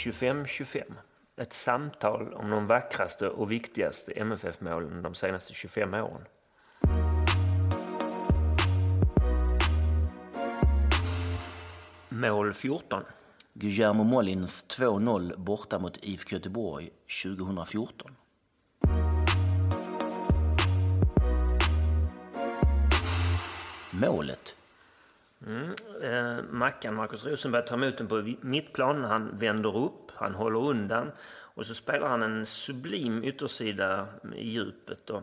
25-25. Ett samtal om de vackraste och viktigaste MFF-målen de senaste 25 åren. Mål 14. Guillermo Molins 2-0 borta mot IFK Göteborg 2014. Målet. Mm. Eh, Mackan, Marcus Rosenberg, tar emot den på mittplan. Han vänder upp, han håller undan och så spelar han en sublim yttersida i djupet. Och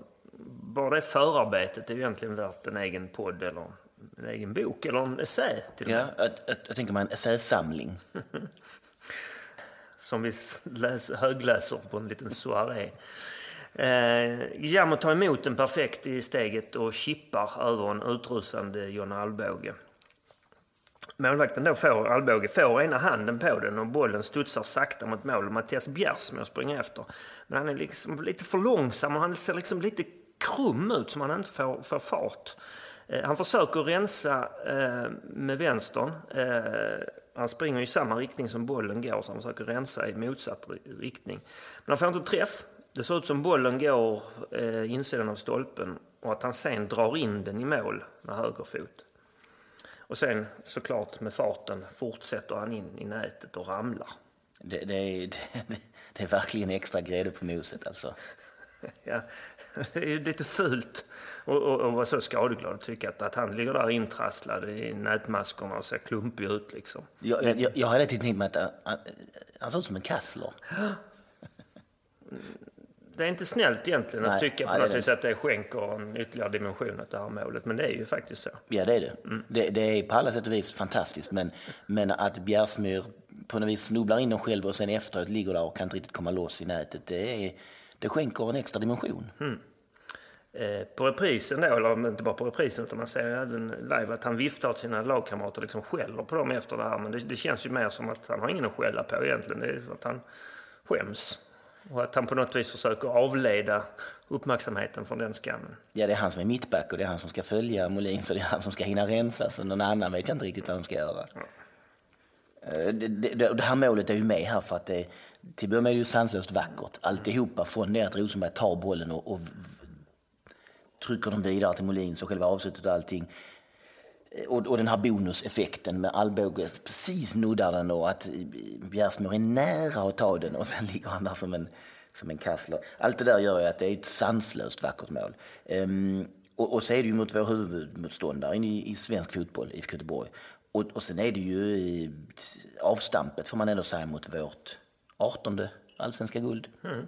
bara det förarbetet är ju egentligen värt en egen podd eller en egen bok eller en essä. Till ja, jag, jag, jag tänker mig en essäsamling. Som vi läs, högläser på en liten soaré. Eh, Guillermo tar emot den perfekt i steget och chippar över en utrusande John Alvbåge. Målvakten då får, Alvbåge får ena handen på den och bollen studsar sakta mot mål. Mattias Bjärsmo springer efter. Men han är liksom lite för långsam och han ser liksom lite krum ut som han inte får, får fart. Eh, han försöker rensa eh, med vänstern. Eh, han springer i samma riktning som bollen går så han försöker rensa i motsatt riktning. Men han får inte träff. Det ser ut som bollen går eh, insidan av stolpen och att han sen drar in den i mål med höger fot. Och sen såklart med farten fortsätter han in i nätet och ramlar. Det, det, är, det, det är verkligen extra grädde på moset alltså. ja, det är ju lite fult att vara så skadeglad och tycka att, att han ligger där intrasslad i nätmaskorna och ser klumpig ut liksom. Jag, jag, jag tiden tänkt mig att han, han ser ut som en kassler. det är inte snällt egentligen nej, att tycka på något vis att det skänker en ytterligare dimension åt det här målet. Men det är ju faktiskt så. Ja, det är det. Mm. Det, det, är på alla sätt och vis fantastiskt. Men, men att Bjärsmyr på något vis snubblar in den själv och sen efteråt ligger där och kan inte riktigt komma loss i nätet. Det, är, det skänker en extra dimension. Mm. Eh, på reprisen då, eller inte bara på reprisen utan man ser även live att han viftar åt sina lagkamrater och liksom skäller på dem efter det här. Men det, det känns ju mer som att han har ingen att skälla på egentligen. Det är att han skäms. Och att han på något vis försöker avleda uppmärksamheten från den skammen. Ja, det är han som är mittback och det är han som ska följa Molin så det är han som ska hinna rensa. Så någon annan vet jag inte riktigt vad de ska göra. Ja. Eh, det, det, det, här målet är ju med här för att det, till början är det ju sanslöst vackert. Alltihopa från det att Rosenberg tar bollen och, och trycker dem vidare till Molin så själva avslutet och allting. Eh, och, och den här bonuseffekten med Alvbåge precis nuddar den och att Bjärsmyr är nära att ta den och sen ligger han där som en, som en kassler. Allt det där gör ju att det är ett sanslöst vackert mål. Um, och, och så är det ju mot vår huvudmotståndare i, i svensk fotboll, IFK Göteborg. Och, och sen är det ju avstampet får man ändå säga mot vårt 18 allsvenska guld. Mm.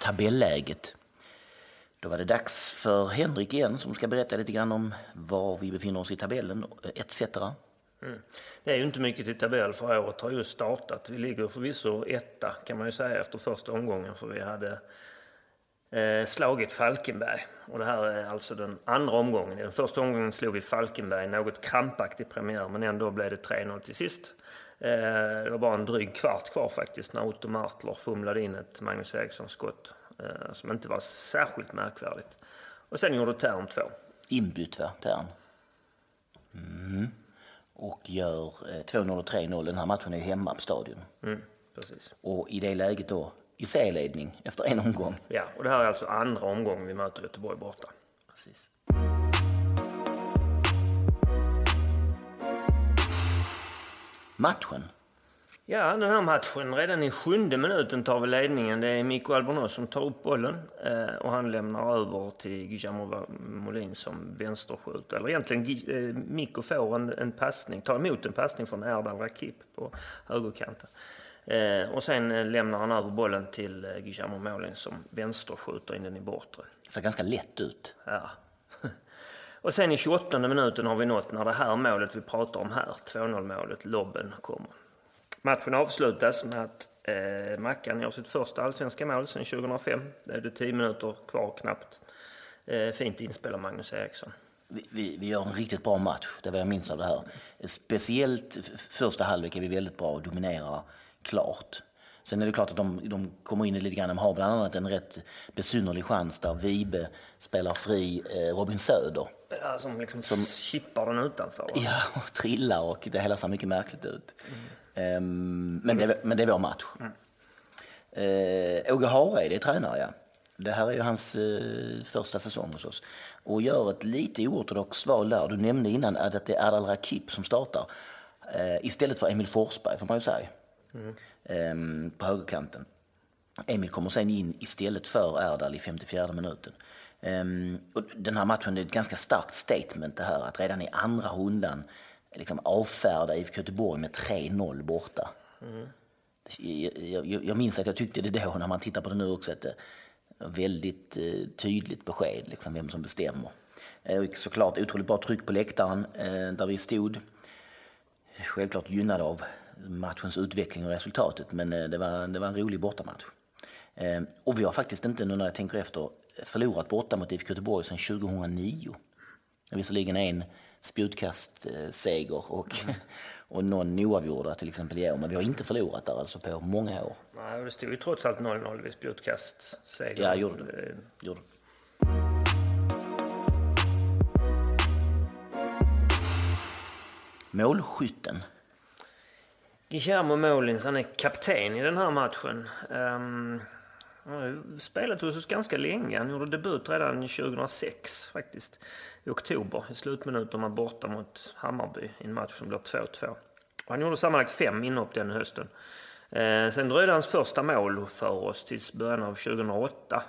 Tabelläget då var det dags för Henrik igen som ska berätta lite grann om var vi befinner oss i tabellen etc. Mm. Det är ju inte mycket till tabell för året har just startat. Vi ligger förvisso etta kan man ju säga efter första omgången för vi hade eh, slagit Falkenberg. Och det här är alltså den andra omgången. I den första omgången slog vi Falkenberg, något krampaktig premiär men ändå blev det 3-0 till sist. Eh, det var bara en dryg kvart kvar faktiskt när Otto Martler fumlade in ett Magnus Eriksson-skott som inte var särskilt märkvärdigt. Och sen gjorde Tern två. Inbytt va, Tern? Mm. Och gör 2-0 eh, och 3-0. Den här matchen är hemma på Stadion. Mm, precis. Och i det läget då i serieledning efter en omgång. Ja, och det här är alltså andra omgången vi möter Göteborg borta. Precis. Matchen Ja, den här matchen, redan i sjunde minuten tar vi ledningen. Det är Mikko Albornoz som tar upp bollen eh, och han lämnar över till Guillermo Molin som vänsterskjut. Eller egentligen, eh, Mikko får en, en passning, tar emot en passning från Erdal Rakip på högerkanten. Eh, och sen eh, lämnar han över bollen till eh, Guillermo Molin som vänsterskjuter in den i bortre. Ser ganska lätt ut. Ja. och sen i 28 minuten har vi nått när det här målet vi pratar om här, 2-0 målet, lobben kommer. Matchen avslutas med att eh, Mackan gör sitt första allsvenska mål sedan 2005. Det är det tio minuter kvar knappt. Eh, fint inspel av Magnus Eriksson. Vi, vi, vi, gör en riktigt bra match, det vad jag minns av det här. Speciellt första halvlek är vi väldigt bra och dominerar klart. Sen är det klart att de, de kommer in lite grann. De har bland annat en rätt besynnerlig chans där Vibe spelar fri eh, Robin Söder. Ja, som liksom som, chippar den utanför. Ja, och trillar och det hela ser mycket märkligt ut. Mm. Um, men, det, men det är vår match. Mm. Uh, Åge Hareide är tränare, ja. Det här är ju hans uh, första säsong hos oss. Och gör ett lite oortodoxt val där. Du nämnde innan att det är Erdal Rakip som startar. Uh, istället för Emil Forsberg, får man ju säga. Mm. Um, på högerkanten. Emil kommer sen in istället för Erdal i 54 minuten. Um, och den här matchen är ett ganska starkt statement det här att redan i andra rundan liksom avfärda IFK Göteborg med 3-0 borta. Mm. Jag, jag, jag, minns att jag tyckte det då när man tittar på det nu också att det var väldigt eh, tydligt besked liksom vem som bestämmer. Eh, och såklart otroligt bra tryck på läktaren eh, där vi stod. Självklart gynnade av matchens utveckling och resultatet men eh, det, var, det var en rolig bortamatch. Eh, och vi har faktiskt inte, nu när jag tänker efter, förlorat borta mot IFK Göteborg sedan 2009. Visserligen en spjutkastseger och, mm. och någon oavgjorda till exempel i år, men vi har inte förlorat där alltså på många år. Nej, det stod ju trots allt 0-0 vid spjutkastseger. Ja, gjorde det. Gjorde. Målskytten. Guillermo Molins, han är kapten i den här matchen. Um, Eh, han har spelat hos oss ganska länge. Han gjorde debut redan 2006 faktiskt. I oktober i slutminuterna borta mot Hammarby i en match som blev 2-2. Han gjorde sammanlagt fem inhopp den hösten. Eh, sen dröjde hans första mål för oss tills början av 2008.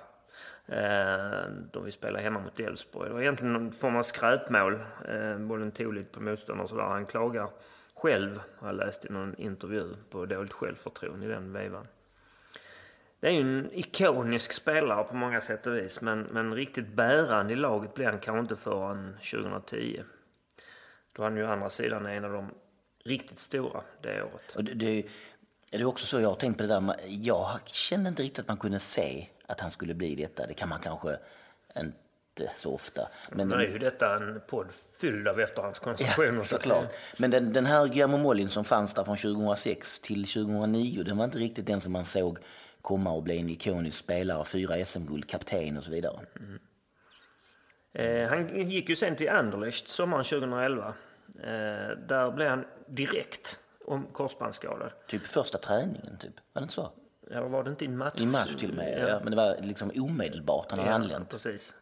Eh, då vi spelade hemma mot Elfsborg. Det var egentligen någon form av skräpmål. Eh, bollen tog lite på motståndaren och sådär. Han klagar själv, har jag läst i någon intervju, på dåligt självförtroende i den vevan det är ju en ikonisk spelare på många sätt och vis. Men, men riktigt bärande i laget blir han kanske inte förrän 2010. Då han ju å andra sidan är en av de riktigt stora det året. Och det, det, är det också så jag har tänkt på det där. Jag kände inte riktigt att man kunde se att han skulle bli detta. Det kan man kanske inte så ofta. Men nu är ju detta en podd fylld av efterhandskonstruktioner. Ja, såklart. Men den, den här Guillermo Mollin som fanns där från 2006 till 2009, den var inte riktigt den som man såg komma och bli en ikonisk spelare, fyra SM-guld, kapten och så vidare. Mm. Eh, han gick ju sen till Anderlecht sommaren 2011. Eh, där blev han direkt om korsbandsskadad. Typ första träningen, typ. Var det inte så? Ja, var det inte i match? I match till och med, ja. ja. Men det var liksom omedelbart han hade ja, anlänt. precis.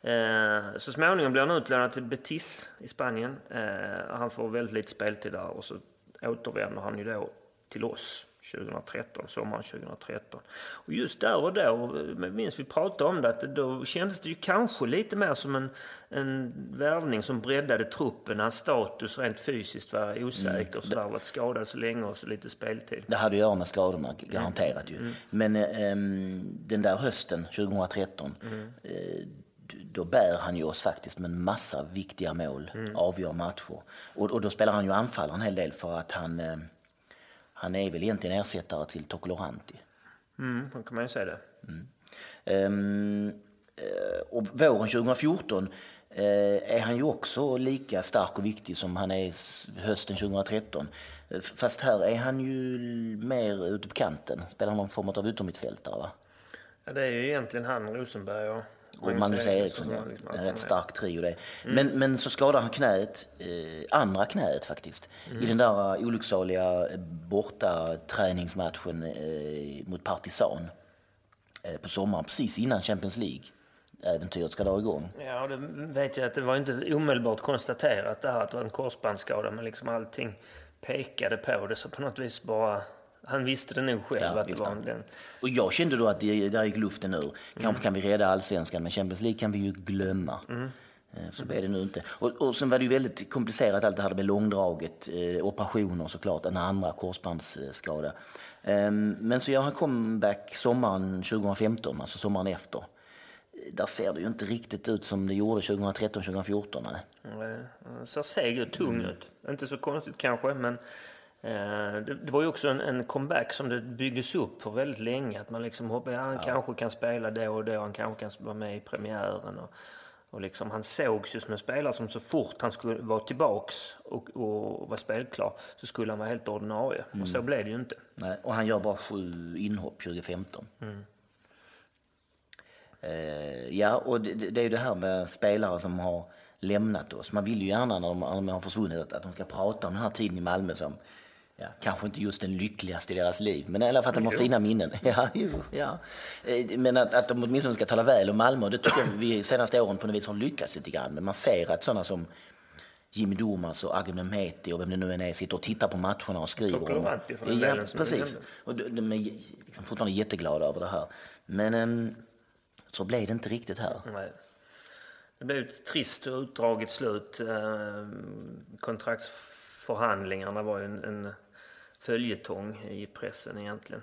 Eh, så småningom blev han utlånad till Betis i Spanien. Eh, han får väldigt lite speltid där och så återvänder han ju då till oss 2013, sommaren 2013. Och just där och då, minns vi pratade om det, att då kändes det ju kanske lite mer som en, en värvning som breddade truppen. Hans status rent fysiskt var osäker, mm. sådär, varit skadad så länge och så lite speltid. Det hade att göra med skadorna, garanterat ju. Mm. Men eh, den där hösten 2013, mm. eh, då bär han ju oss faktiskt med en massa viktiga mål, mm. avgör matcher. Och, och då spelar han ju anfallare en hel del för att han eh, han är väl egentligen ersättare till Tokoloranti. Mm, då kan man ju säga det. Mm. Um, och våren 2014 uh, är han ju också lika stark och viktig som han är hösten 2013. Fast här är han ju mer ute på kanten. Spelar någon form av utommittfältare va? Ja, det är ju egentligen han, Rosenberg och och Magnus Eriksson, ja. En rätt stark trio det. Mm. Men, men så skadar han knät, eh, andra knät faktiskt, mm. i den där olycksaliga eh, borta träningsmatchen eh, mot Partisan eh, på sommaren, precis innan Champions League äventyret ska dra igång. Ja, det vet jag att det var inte omedelbart konstaterat det här att det var en korsbandsskada, men liksom allting pekade på det, så på något vis bara han visste det nog själv ja, att det var den. Och jag kände då att det, där gick luften ur. Kanske mm. kan vi rädda allsvenskan, men Champions League kan vi ju glömma. Mm. Eh, så blev det nu inte. Och, och sen var det ju väldigt komplicerat allt det här med långdraget, eh, operationer såklart, en andra korsbandsskada. Um, men så gör han comeback sommaren 2015, alltså sommaren efter. Där ser det ju inte riktigt ut som det gjorde 2013-2014. Nej, det ser seg och tung mm. ut. Inte så konstigt kanske, men Eh, det var ju också en, en, comeback som det byggdes upp för väldigt länge. Att man liksom hoppade, han ja. kanske kan spela då och då, han kanske kan vara med i premiären. Och, Och liksom, han sågs ju som en spelare som så fort han skulle vara tillbaks och, och vara spelklar så skulle han vara helt ordinarie. Och så blev det ju inte. Nej, och han gör bara sju inhopp 2015. Eh, ja, och det, det det är ju det här med spelare som har lämnat oss. Man vill ju gärna när de, när de har försvunnit att, att de ska prata om den här tiden i Malmö som ja, kanske inte just den lyckligaste i deras liv, men i alla fall att de har fina minnen. Ja, jo, ja. Eh, Men att, att de åtminstone ska tala väl om Malmö, det tycker jag vi senaste åren på något vis har lyckats lite grann. Men man ser att sådana som Jimmy Durmaz och Agim Mehmeti och vem det nu än är sitter och tittar på matcherna och skriver Tocco den ja, precis. Och de, är liksom fortfarande jätteglada över det här. Men ehm, så blev det inte riktigt här. Nej. Det blev ett trist och utdraget slut. Eh, Kontraktsförhandlingarna var ju en, en följetong i pressen egentligen.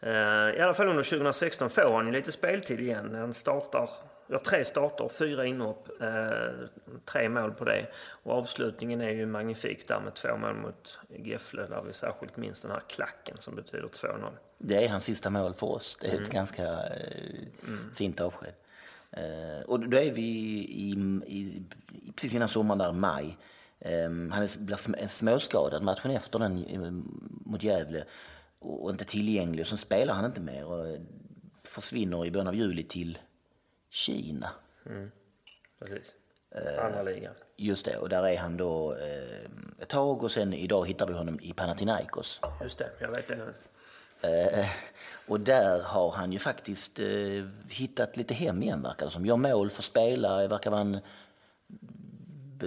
Eh, I alla fall under 2016 får han ju lite speltid igen. Han startar, ja, tre starter, fyra inhopp, eh, tre mål på det. Och avslutningen är ju magnifik där med två mål mot Gefle där vi särskilt minns den här klacken som betyder 2-0. Det är hans sista mål för oss. Det är ett ganska eh, fint avsked. Och då är vi i, i, i, precis innan sommaren där, maj. Eh, han är, blir sm- småskadad matchen efter den eh, mot Gävle och, inte tillgänglig. Och så spelar han inte mer och eh, försvinner i början av juli till Kina. Precis. Andra ligan. Just det, och där är han då eh, ett tag och sen idag hittar vi honom i Panathinaikos. Just det, jag vet det. Eh, och där har han ju faktiskt eh, hittat lite hem igen verkar det som. Gör mål, får spela, verkar vara en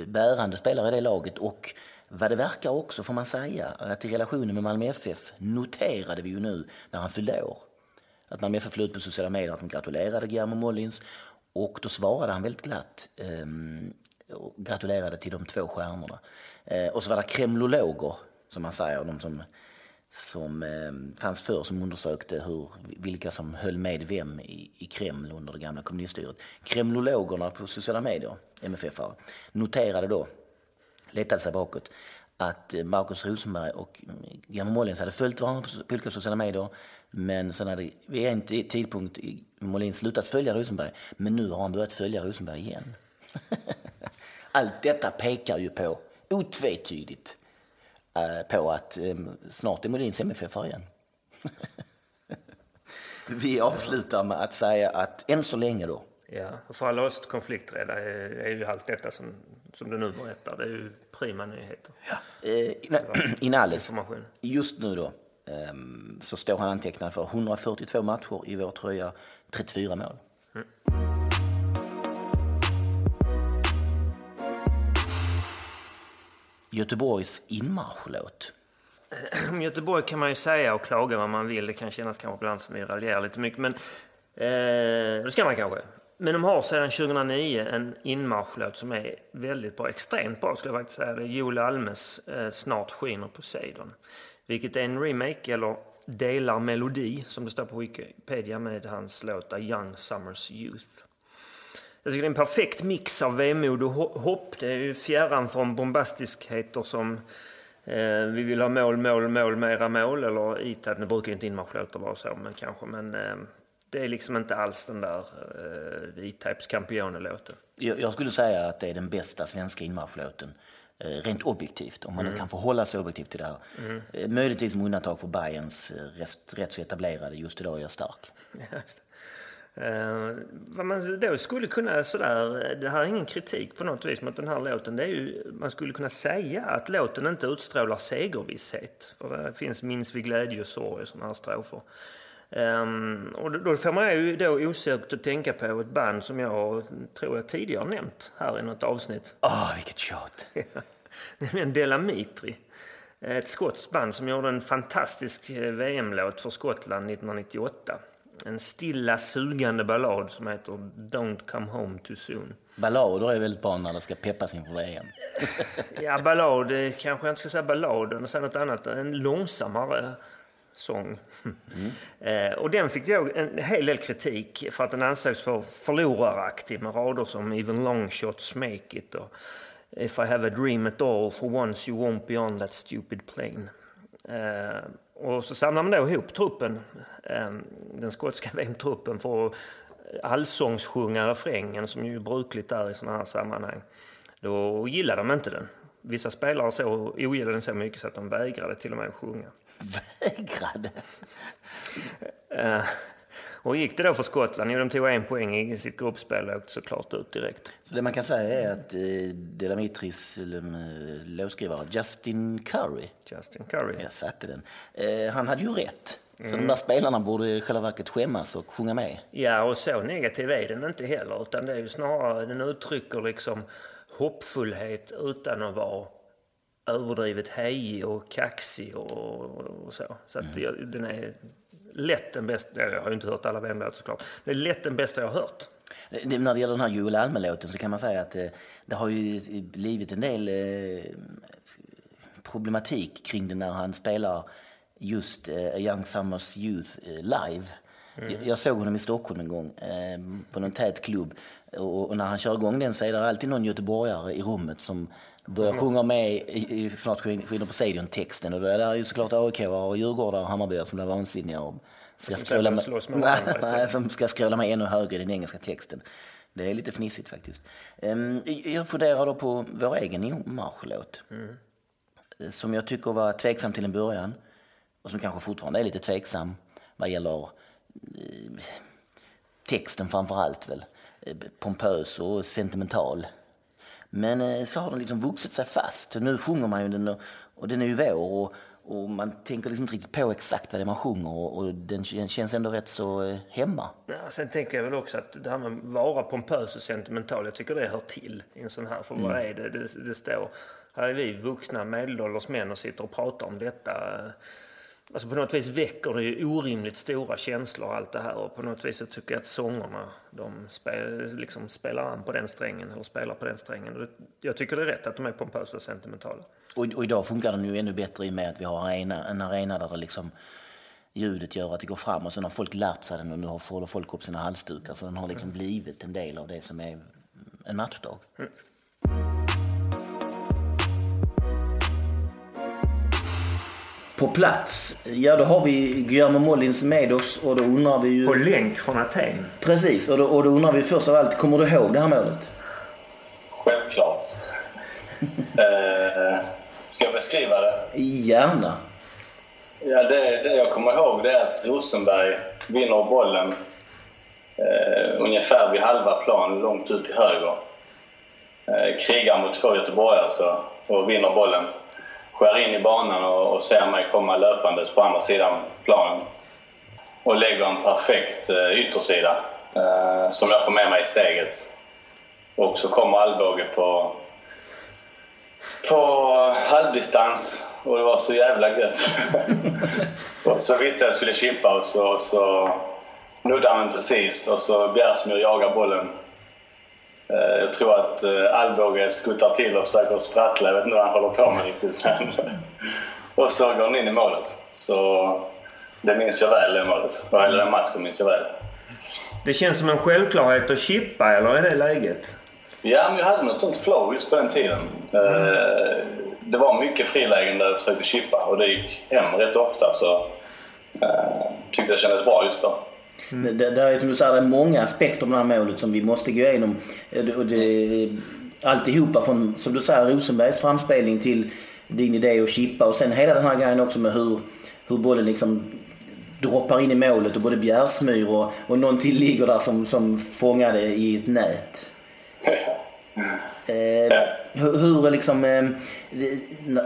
bärande spelare i det laget. Och vad det verkar också får man säga, att i relationen med Malmö FF noterade vi ju nu när han fyllde år. Att Malmö FF la ut på sociala medier att de gratulerade Guillermo Mollins. Och då svarade han väldigt glatt ehm, och gratulerade till de två stjärnorna. Eh, och så var det kremlologer, som man säger, de som som eh, fanns förr som undersökte hur, vilka som höll med vem i, i Kreml under det gamla kommuniststyret. Kremlologerna på sociala medier, MFF, noterade då, letade sig bakåt, att eh, Markus Rosenberg och eh, mm, Guillermo Mollins hade följt varandra på, olika sociala medier. Men sen hade vid en tidpunkt eh, i- Molin slutat följa Rosenberg. Men nu har han börjat följa Rosenberg igen. Allt detta pekar ju på, otvetydigt, på att eh, snart är Molins MFF igen. Vi avslutar med att säga att än så länge då, Ja, för alla oss konflikträdda är, är ju allt detta som, som du nu berättar, det är ju prima nyheter. eh, Inalles, Information. just nu då, eh, så står han antecknad för 142 matcher i vår tröja, 34 mål. Göteborgs inmarschlåt. Om Göteborg kan man ju säga och klaga vad man vill. Det kan kännas kanske ibland som vi raljerar lite mycket. Men eh, det ska man kanske. Men de har sedan 2009 en inmarschlåt som är väldigt bra. Extremt bra skulle jag faktiskt säga. Det är Joel Almes eh, Snart skiner Poseidon. Vilket är en remake eller delar melodi som det står på Wikipedia med hans låt A Young Summers Youth. Jag tycker det är en perfekt mix av vemod och ho- hopp. Det är ju fjärran från bombastiskheter som eh, vi vill ha mål, mål, mål, mera mål. Eller ITAD, nu brukar ju inte inmarschlåtar vara så, men kanske. Men eh, det är liksom inte alls den där eh, E-Types Campione-låten. Jag, jag skulle säga att det är den bästa svenska inmarschlåten. Eh, rent objektivt, om man nu kan förhålla sig objektivt till det här. Eh, möjligtvis med undantag för Bayerns eh, rätt så etablerade Just idag är jag stark. Eh, vad man då skulle kunna sådär, det här är ingen kritik på något vis mot den här låten. Det är ju, man skulle kunna säga att låten inte utstrålar segervisshet. För det finns minns vi glädje och sorg och sådana här strofer. Um, och då, får man ju då osökt att tänka på ett band som jag tror jag tidigare nämnt här i något avsnitt. Åh, vilket tjat! Nämligen Delamitri. Ett skotskt band som gjorde en fantastisk eh, VM-låt för Skottland 1998. En stilla sugande ballad som heter Don't come home too soon. Ballader är väldigt bra när det ska peppas inför VM. Ja, ballad, eh, kanske jag inte ska säga ballad, men säga något annat. En långsammare sång. Eh, och den fick då en hel del kritik för att den ansågs för förloraraktig med rader som Even long shots make it och If I have a dream at all for once you won't be on that stupid plane. Eh, och så samlar man då ihop truppen, eh, den skotska VM-truppen för att allsångssjunga refrängen som ju är brukligt där i sådana här sammanhang. Då gillade de inte den. Vissa spelare så ogillade den så mycket så att de vägrade till och med att sjunga. Vägrade? Och gick det då för Skottland, de tog en poäng i sitt gruppspel och åkte såklart ut direkt. Så det man kan säga är att eh, Delamitris eh, låtskrivare Justin Curry, Justin Curry. jag satte den, eh, han hade ju rätt. Så de där spelarna borde i själva verket skämmas och sjunga med. Ja, och så negativ är den inte heller. Utan det är ju snarare, den uttrycker liksom hoppfullhet utan att vara överdrivet hejig och kaxig och, och så. Så att jag, den är lätt den bästa, jag har ju inte hört alla VM-låtar såklart. Det är lätt den bästa jag har hört. Det, när det gäller den här Joel Alme-låten så kan man säga att eh, det har ju blivit en del eh, problematik kring det när han spelar just eh, A Young Summers Youth eh, live. Jag, jag såg honom i Stockholm en gång på någon tät klubb och, och när han kör igång den så är det alltid någon göteborgare i rummet som börjar sjunga med i, i snart skin- skiner på Stadion-texten och det är ju såklart AIK och Djurgårdare och Hammarbyare som blir vansinniga och ska Som skråla ska med, som ska skråla med ännu högre i den engelska texten. Det är lite fnissigt faktiskt. Ehm, Jag funderar då på vår egen marschlåt. Eh, Som jag tycker var tveksam till en början och som kanske fortfarande är lite tveksam vad gäller eh, texten framför allt väl. Eh, Pompös och sentimental. Men eh, så har den liksom vuxit sig fast. Nu sjunger man ju den och, den är ju vår och, och man tänker liksom inte riktigt på exakt vad det är man sjunger och, och den kän- känns ändå rätt så eh, hemma. Ja, sen tänker jag väl också att det här med att vara pompös och sentimental, jag tycker det hör till i en sån här. För vad är det? det? Det står, här är vi vuxna medelålders män och sitter och pratar om detta. Alltså på något vis väcker det ju orimligt stora känslor allt det här och på något vis så tycker jag att sångerna de spel, liksom spelar an på den strängen eller spelar på den strängen. Jag tycker det är rätt att de är pompösa och sentimentala. Och, och idag funkar den ju ännu bättre i och med att vi har arena, en arena där det liksom ljudet gör att det går fram och sen har folk lärt sig den och nu har- håller folk upp sina halsdukar så den har liksom blivit en del av det som är en matchdag. På plats, ja då har vi Guillermo Mollins med oss och då undrar vi ju... På länk från Aten. Precis, och då, och då undrar vi först av allt, kommer du ihåg det här målet? Självklart. eh, ska jag beskriva det? Gärna. Ja, det, det jag kommer ihåg det är att Rosenberg vinner bollen eh, ungefär vid halva plan, långt ut till höger. Eh, krigar mot två göteborgare och vinner bollen. Skär in i banan och, och ser mig komma löpandes på andra sidan planen. Och lägger en perfekt eh, yttersida eh, som jag får med mig i steget. Och så kommer Alvbåge på, på halvdistans och det var så jävla gött. och så visste jag att jag skulle chippa och så, så nuddade han precis och så Bjärsmyr jagar bollen. Eh, Jag tror att eh, Alvbåge skuttar till och försöker sprattla. Jag vet inte vad han håller på med riktigt. Men och så går han in i målet. Så det minns jag väl, det målet. Och hela den matchen minns jag väl. Det känns som en självklarhet att chippa, eller är det läget? Ja, men jag hade något sånt flow just på den tiden. Eh, Det var mycket frilägen där jag försökte chippa och det gick hem rätt ofta. Så tyckte det kändes bra just då. Mm. Det, det, är som du säger, det är många aspekter på det här målet som vi måste gå igenom. Eh, det- det, alltihopa från, som du säger, Rosenbergs framspelning till din idé att chippa och sen hela den här grejen också med hur, hur bollen liksom droppar in i målet och både Bjärsmyr och, och någon till ligger där som, som fångade i ett nät. Eh, hur, hur liksom, eh,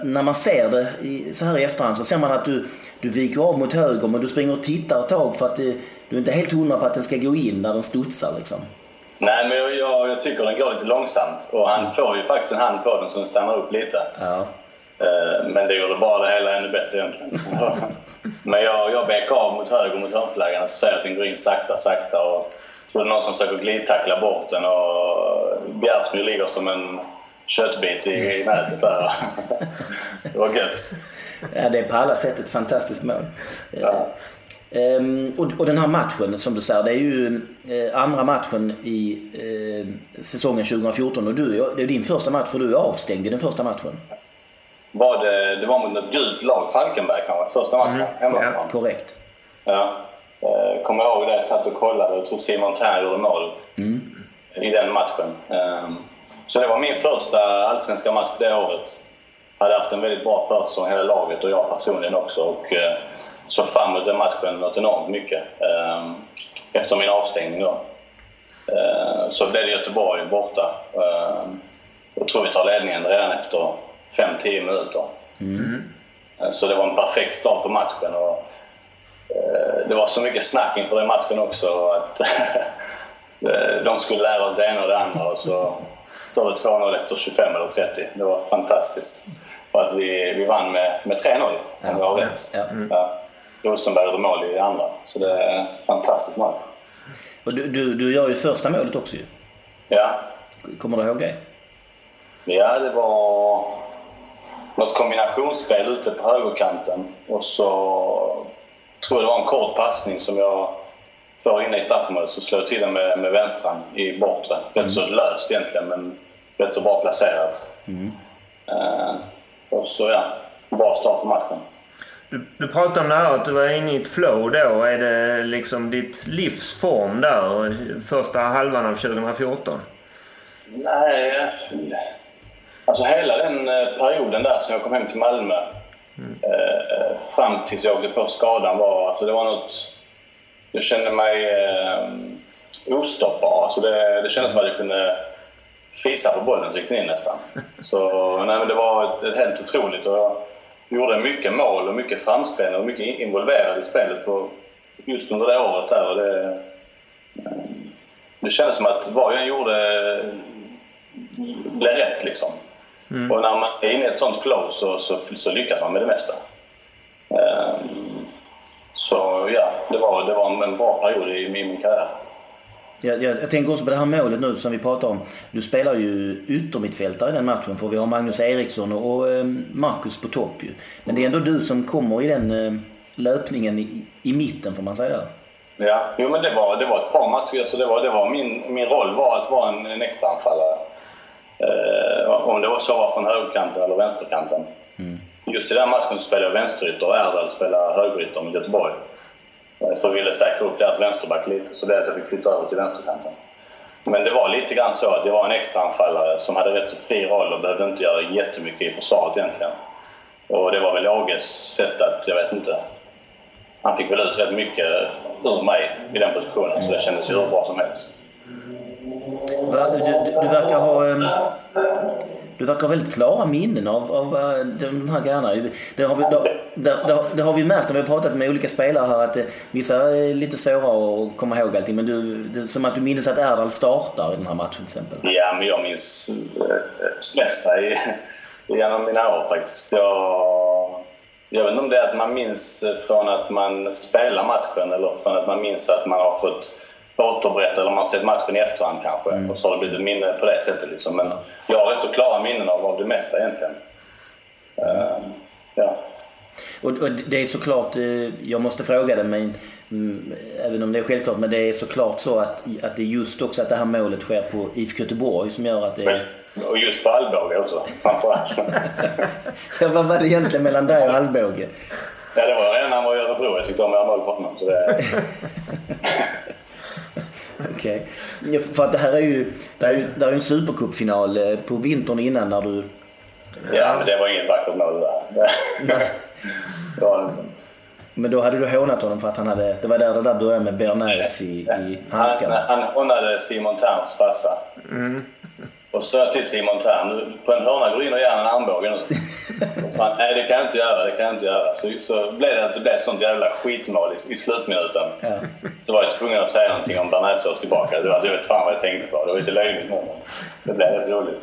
när man ser det i, så här i efterhand så ser man att du, du viker av mot höger men du springer och tittar ett tag för att det, du är inte helt hundra på att den ska gå in när den studsar liksom. Nej, men jag, jag, jag tycker den går lite långsamt och han får ju faktiskt en hand på den så den stannar upp lite. Ja. Eh, Men det gjorde bara det hela ännu bättre egentligen. Men jag, jag vek av mot höger mot hörnflaggan och så jag att den går in sakta, sakta. Och tror det är någon som försöker glidtackla bort den och Bjärsmyr ligger som en köttbit i, i nätet där. Det var gött. ja, det är på alla sätt ett fantastiskt mål. Ja. Ehm, och, och den här matchen som du säger, det är ju eh, andra matchen i eh, säsongen 2014 och du, är- det är din första match för du är avstängd i den första matchen. Var det, det var mot ett gult lag, Falkenberg kanske, första matchen hemma. ja. Korrekt. Ja. Eh, kommer ihåg det, jag satt och kollade och tror Simon Thern gjorde mål i den matchen. Eh, så det var min första allsvenska match det året. Hade haft en väldigt bra försäsong, hela laget och jag personligen också. Och eh, såg fram emot den matchen något enormt mycket. Eh, efter min avstängning då. Eh, så blev det Göteborg borta. Eh, jag tror vi tar ledningen redan efter 5-10 minuter. Eh, Så det var en perfekt start på matchen. Och, eh, det var så mycket snack inför den matchen också att eh, de skulle lära oss det ena och det andra. Och så står det 2-0 efter 25 eller 30. Det var fantastiskt. Och att vi, vi vann med, med 3-0, om jag har rätt. Ja. Ja. Rosenberg gjorde mål i andra. Så det är en fantastisk match. Och du, du, du gör ju första målet också ju. Ja, Kommer du ihåg det? Ja, det var något kombinationsspel ute på högerkanten. Och så tror jag det var en kort passning som jag får inne i straffområdet. Så slår jag till den med, med vänstran i bortre. Rätt så löst egentligen, men rätt så bra placerat. Eh, och så ja, bra start på matchen. Du, du pratade om det här att du var inne i ett flow då. Är det liksom ditt livsform där första halvan av 2014? Nej, alltså hela den eh, perioden där som jag kom hem till Malmö eh, fram tills jag åkte på skadan var, alltså det var något... Jag kände mig eh, ostoppbar. Alltså det, det kändes som att jag kunde fisa på bollen tyckte ni nästan. Så nej, men det var ett, ett helt otroligt och jag gjorde mycket mål och mycket framspel och mycket involverad i spelet på, just under det året där. Och det, det kändes som att vad jag gjorde blev rätt liksom. Och när man är inne i ett sånt flow så, så, så lyckas man med det mesta. Ehm, så ja, det var, det var en, en bra period i, i min karriär. Jag, jag, jag tänker också på det här målet nu som vi pratar om. Du spelar ju yttermittfältare i den matchen för vi har Magnus Eriksson och, och eh, Marcus på topp ju. Men det är ändå du som kommer i den eh, löpningen i, i mitten får man säga. Där. Ja, jo men det var, det var ett par matcher. Alltså det var, det var min, min roll var att vara en, en extra anfallare. Eh, om det var så var från högerkanten eller vänsterkanten. Just i den matchen så spelade jag vänsterytter och Erdal spelade högerytter med Göteborg. Eh, För vi ville säkra upp deras vänsterback lite, så det är att jag fick flytta över till vänsterkanten. Men det var lite grann så att det var en extra anfallare som hade rätt så fri roll och behövde inte göra jättemycket i försvaret egentligen. Och det var väl Åges sätt att, jag vet inte, han fick väl ut rätt mycket ur mig i den positionen så det kändes ju hur bra som helst. Du, du, du verkar ha... Um du verkar ha väldigt klara minnen av, av eh, de här grejerna. Det har, vi, det, det, det har vi märkt när vi har pratat med olika spelare här att eh, vissa är lite svåra att komma ihåg allting. Men du, det är som att du minns att Erdal startar i den här matchen till exempel. Ja, men jag minns eh, det mesta i, genom mina år faktiskt. Jag, jag vet inte om det är att man minns från att man spelar matchen eller från att man minns att man har fått återberätta eller man har sett matchen i efterhand kanske. Och så har det blivit ett minne på det sättet liksom. Men jag har rätt så klara minnen av, av det mesta egentligen. Eh, ja. Och, och det är såklart, eh, jag måste fråga det men mm, även om det är självklart, men det är såklart så att, att det är just också att det här målet sker på IFK Göteborg som gör att det är... Och just på Alvbåge också, framförallt. Vad var det egentligen mellan dig och Alvbåge? ja, det var när han var i Örebro. Jag tyckte om att göra mål på honom. Så det, Okej. Ja, För att det här är ju, det är ju, det är en supercupfinal eh, på vintern innan när du... ja, men det var inget vackert mål där. Var, Men då hade du hånat honom för att han hade... Det var där det där började med Bernays i, i han, handskarna. han hånade Simon Terns farsa. Och så sa jag till Simon Tern, "Du, på en hörna går in och ger en armbåge nu. Så han, nej det kan jag inte göra, det kan jag inte göra. Så, så blev det att det blev sånt jävla skitmål i, i slutminuten. Ja. Så var jag tvungen att säga någonting om Bernhardsås tillbaka. Det var, alltså, jag vet fan vad jag tänkte på. Det var lite löjligt men det blev rätt roligt.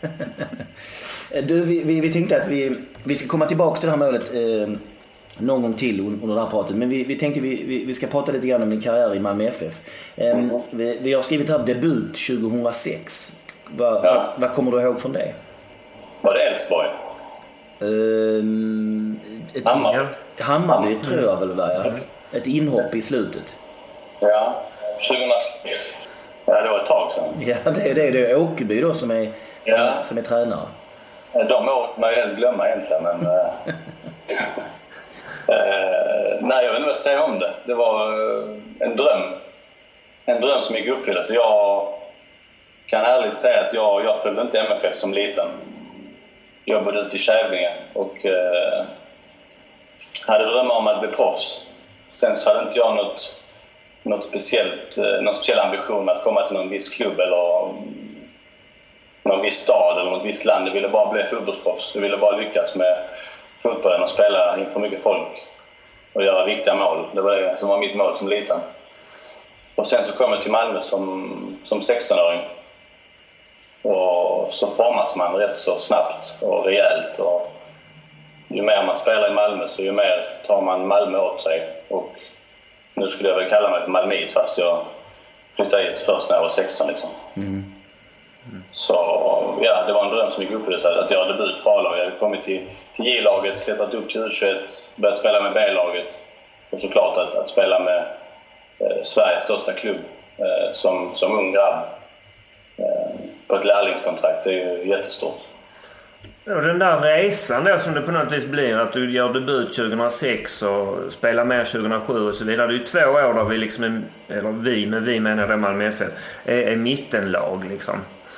Du, vi, vi, vi tänkte att vi, vi ska komma tillbaka till det här målet eh, någon gång till under det här pratet. Men vi, vi tänkte vi, vi, vi ska prata lite grann om din karriär i Malmö FF. Eh, vi, vi har skrivit här debut 2006. Vad Ja. vad- vad kommer du ihåg från det? Var det Elfsborg? Ett, Hammarby? Hammarby tror jag väl var ja. Ett inhopp i slutet. Ja, 2000... Ja, det var ett tag sedan. Ja, det är det. Det är Åkerby då som är, som, Ja. som är tränare. De åren man ju helst glömma egentligen, men... eh, eh, nej, jag vet inte vad jag säger om det. Det var eh, en dröm. En dröm som gick i uppfyllelse. Jag kan ärligt säga att jag, jag följde inte MFF som liten. Jag bodde ute i Kävlinge och eh, hade drömmar om att bli proffs. Sen så hade inte jag något, något speciellt, eh, någon speciell ambition att komma till någon viss klubb eller mm, någon viss stad eller något visst land. Jag ville bara bli fotbollsproffs. Jag ville bara lyckas med fotbollen och spela inför mycket folk och göra viktiga mål. Det var det som var mitt mål som liten. Och sen så kom jag till Malmö som, som 16-åring. Och så formas man rätt så snabbt och rejält. Och ju mer man spelar i Malmö så ju mer tar man Malmö åt sig. Och nu skulle jag väl kalla mig för malmöit fast jag flyttade hit först när jag var 16 liksom. Mm. Så ja, det var en dröm som gick uppfyllelse att göra debut för A-laget. Jag hade kommit till, till J-laget, klättrat upp till U21, börjat spela med B-laget. Och såklart att, att spela med eh, Sveriges största klubb eh, som, som ung grabb på ett lärlingskontrakt, det är ju jättestort. Och den där resan då som det på något vis blir att du gör debut 2006 och spelar med 2007 och så vidare. Det är ju två år där vi liksom, är, eller vi, men vi menar det Malmö FF, är, är mittenlag liksom.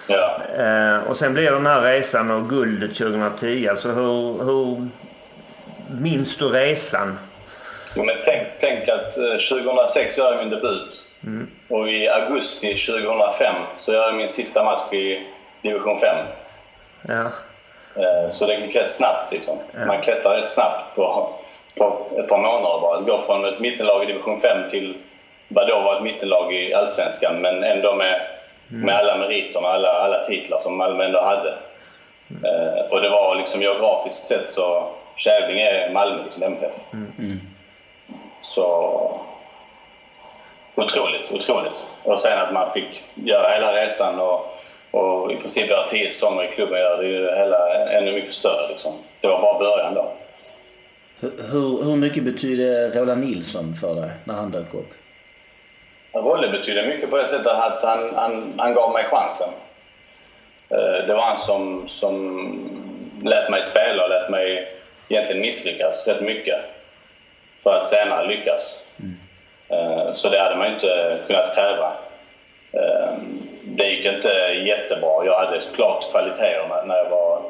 Ja. Eh, och sen blir den här resan och guldet 2010. Alltså hur, hur minns du resan? Jo, men tänk, tänk att 2006 gör jag min debut. Mm. Och i augusti 2005 så gör jag min sista match i division 5. Ja. Eh, så det gick rätt snabbt. Liksom. Ja. Man klättrar rätt snabbt på, på ett par månader bara. Att gå från ett mittenlag i division 5 till vad då var ett mittenlag i Allsvenskan men ändå med Mm. Med alla meriterna, alla, alla titlar som Malmö ändå hade. Mm. Eh, och det var liksom geografiskt sett så Kävlinge är Malmö liksom MFF. Mm. Så otroligt, otroligt. Och sen att man fick göra hela resan och, och i princip göra tio säsonger i klubben gör det ju hela ännu mycket större. Liksom. Det var bara början då. Hur, hur mycket betyder Roland Nilsson för dig när han dök upp? Rolle betyder mycket på det sättet att han, han, han gav mig chansen. Eh, det var han som, som lät mig spela och lät mig egentligen misslyckas rätt mycket för att senare lyckas. Mm. Så det hade man inte kunnat kräva. Eh, det gick inte jättebra. Jag hade såklart kvaliteter när jag var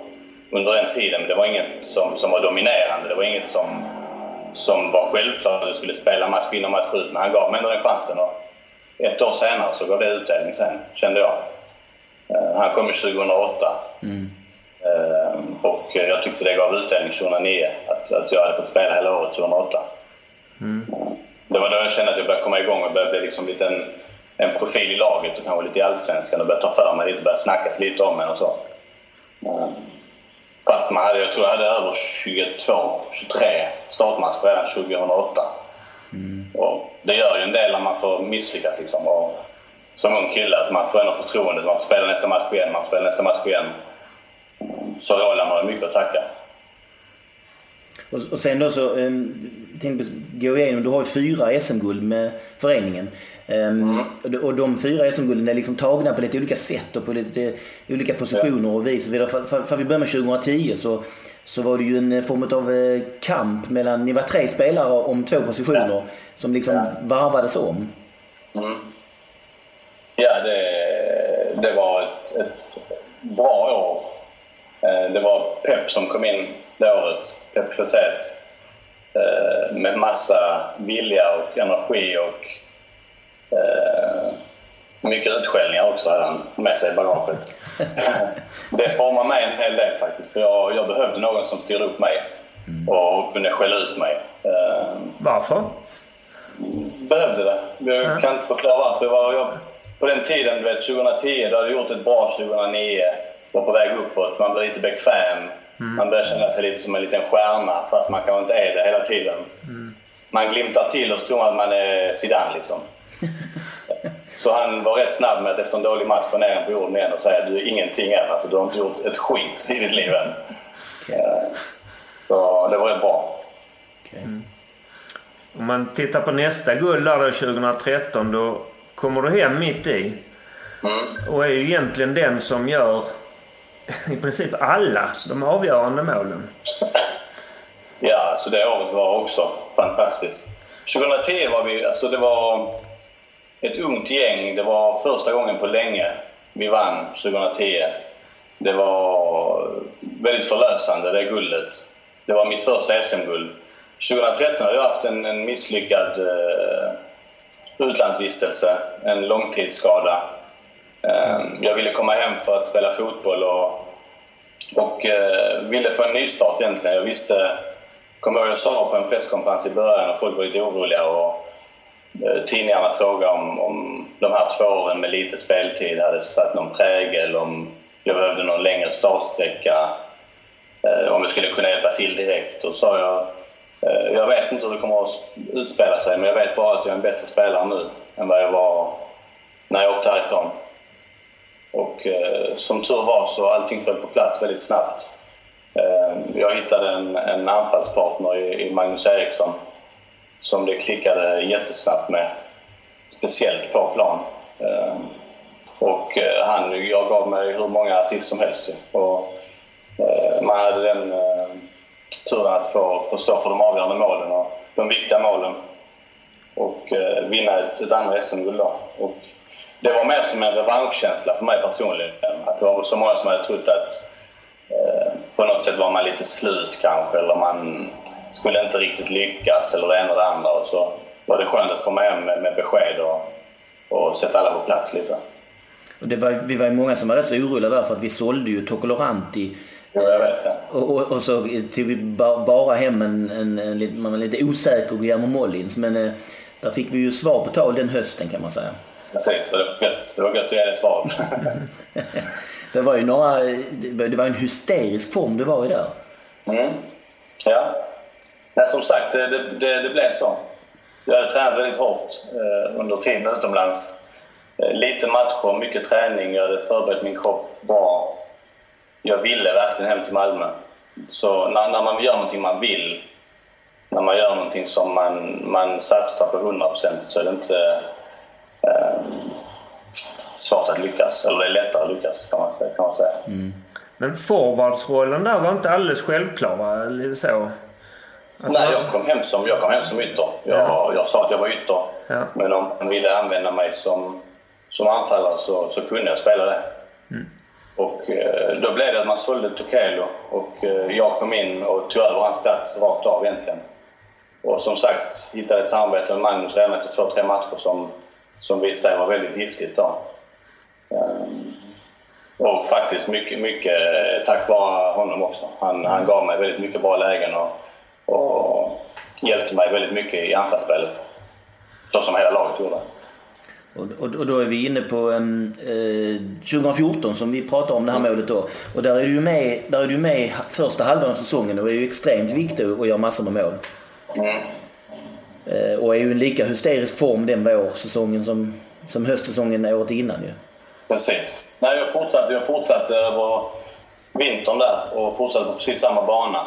under den tiden men det var inget som, som var dominerande. Det var inget som, som var självklart att jag skulle spela match in och match ut. Men han gav mig ändå den chansen. Och ett år senare så gav det utdelning sen, kände jag. Eh, han kom ju 2008. Mm. Och jag tyckte det gav utdelning 2009, att, att jag hade fått spela hela året 2008. Det var då jag kände att jag började komma igång och började bli liksom lite en, en profil i laget och kanske lite i Allsvenskan och började ta för mig lite, började snackas lite om mig och så. Fast man hade, jag tror jag hade över 22, 23 startmatcher redan 2008. Mm. Och det gör ju en del när man får misslyckas. Liksom. Och som ung kille, att man får ändå förtroendet. Man spelar nästa match igen, man spelar nästa match igen. Så Roland har mycket att tacka. Och, och sen då så, um, tänkte gå igenom, du har ju fyra SM-guld med föreningen. Um, mm. Och de fyra SM-gulden är liksom tagna på lite olika sätt och på lite olika positioner och vis för vi börjar med 2010 så så var det ju en form av eh, kamp mellan, ni var tre spelare om två positioner ja. som liksom ja. varvades om. Mm. Ja, det, det var ett, ett bra år. Eh, det var Pep som kom in det året, Pep Clotet. Eh, med massa vilja och energi och mycket utskällningar också hade han med sig i bagaget. det formar mig en hel del faktiskt. För jag, jag behövde någon som styrde upp mig och kunde skälla ut mig. Ehm, varför? Behövde det. Jag mm. kan inte förklara varför. Jag var, jag, på den tiden, du vet 2010, då hade jag gjort ett bra 2009. Var på väg uppåt. Man blev lite bekväm. Mm. Man börjar känna sig lite som en liten stjärna fast man kanske inte är det hela tiden. Mm. Man glimtar till och så tror man att man är Zidane liksom. Så han var rätt snabb med att efter en dålig match få ner en på jorden igen och säga du är ingenting än. Alltså, du har inte gjort ett skit i ditt liv än. Okay. Så det var rätt bra. Okay. Mm. Om man tittar på nästa guld där 2013 då kommer du hem mitt i. Mm. Och är ju egentligen den som gör i princip alla de avgörande målen. Ja, så det året var också fantastiskt. 2010 var vi, alltså det var ett ungt gäng. Det var första gången på länge vi vann 2010. Det var väldigt förlösande, det guldet. Det var mitt första SM-guld. 2013 hade jag haft en, en misslyckad eh, utlandsvistelse, en långtidsskada. Komma hem för att spela fotboll och, och eh, ville få en nystart egentligen. Jag visste, kommer ihåg jag sa på en presskonferens i början och folk var lite oroliga och eh, tidningarna frågade om, om de här två åren med lite speltid hade satt någon prägel, om jag behövde någon längre startsträcka, eh, om jag skulle kunna hjälpa till direkt. Och sa jag Eh, jag vet inte hur det kommer att utspela sig, men jag vet bara att jag är en bättre spelare nu än vad jag var när jag åkte härifrån. Och eh, som tur var så allting föll på plats väldigt snabbt. Eh, jag hittade en, en anfallspartner i, i Magnus Eriksson som det klickade jättesnabbt med. Speciellt på plan. Ehm, eh, och han, jag gav mig hur många assist som helst. Och, eh, man hade den eh, turen att få, få stå för de avgörande målen och de viktiga målen. Och eh, vinna ett, ett andra SM-guld då. Och det var mer som en revanschkänsla för mig personligen. Att det var så många som hade trott att eh, på något sätt var man lite slut kanske eller man skulle inte riktigt lyckas eller det ena och det andra. Och så var det skönt att komma hem med, med besked och, och sätta alla på plats lite. Och det var, vi var ju många som var rätt så oroliga där för att vi sålde ju Tokoloranti. Och, och, och, så tog vi bara hem en, en, en, en man var lite osäker Guillermo Mollins. Men eh, där fick vi ju svar på tal den hösten kan man säga. Precis, det var gött, det var gött att ge det svaret. det var ju några, det var en hysterisk form det var i där. Mm. Ja. Nej, som sagt, det, det, det blev så. Jag hade tränat väldigt hårt eh, under tiden utomlands. Eh, lite matcher, mycket träning. Jag hade förberett min kropp bra jag ville verkligen hem till Malmö. Så när, när man gör någonting man vill, när man gör någonting som man, man satsar på 100 så är det inte eh, svårt att lyckas. Eller det är lättare att lyckas kan man, kan man säga. Mm. Men forwardsrollen där var inte alldeles självklar, eller så? Att Nej, jag kom hem som, jag kom hem som ytter. Jag, ja. jag sa att jag var ytter. Ja. Men om man ville använda mig som, som anfallare så, så kunde jag spela det. Mm. Och eh, då blev det att man sålde Tokelo och eh, jag kom in och tog över hans plats rakt av egentligen. Och som sagt hittade ett samarbete med Magnus redan efter två, tre matcher som, som visade sig vara väldigt giftigt då. Ehm, och faktiskt mycket, mycket tack vare honom också. Han, han gav mig väldigt mycket bra lägen och, och hjälpte mig väldigt mycket i anfallsspelet. Så som hela laget gjorde. Och, och, och, då är vi inne på eh, 2014 som vi pratar om det här målet då. Och där är du med, där är du med första halvan av säsongen och är ju extremt viktig att göra massor med mål. Mm. Eh, och är ju en lika hysterisk form den vårsäsongen som, som höstsäsongen året innan ju. Precis. Nej, jag fortsatte, jag fortsatte över vintern där och fortsatte på precis samma bana.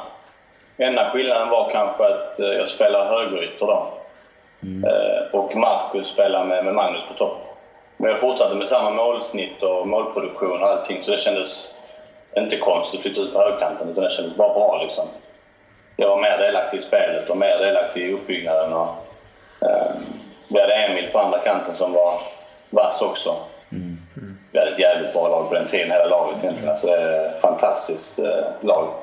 Enda skillnaden var kanske att eh, jag spelar högerytter då. Mm. Och Marcus spelar med, med Magnus på topp. Men jag fortsatte med samma målsnitt och målproduktion och allting så det kändes inte konstigt att flytta ut på högkanten utan det kändes bara bra liksom. Jag var mer delaktig i spelet och mer delaktig i uppbyggnaden. Och, eh, vi hade Emil på andra kanten som var vass också. Mm. Mm. Vi hade ett jävligt bra lag på den tiden, hela laget egentligen. Alltså, det är ett fantastiskt eh, lag.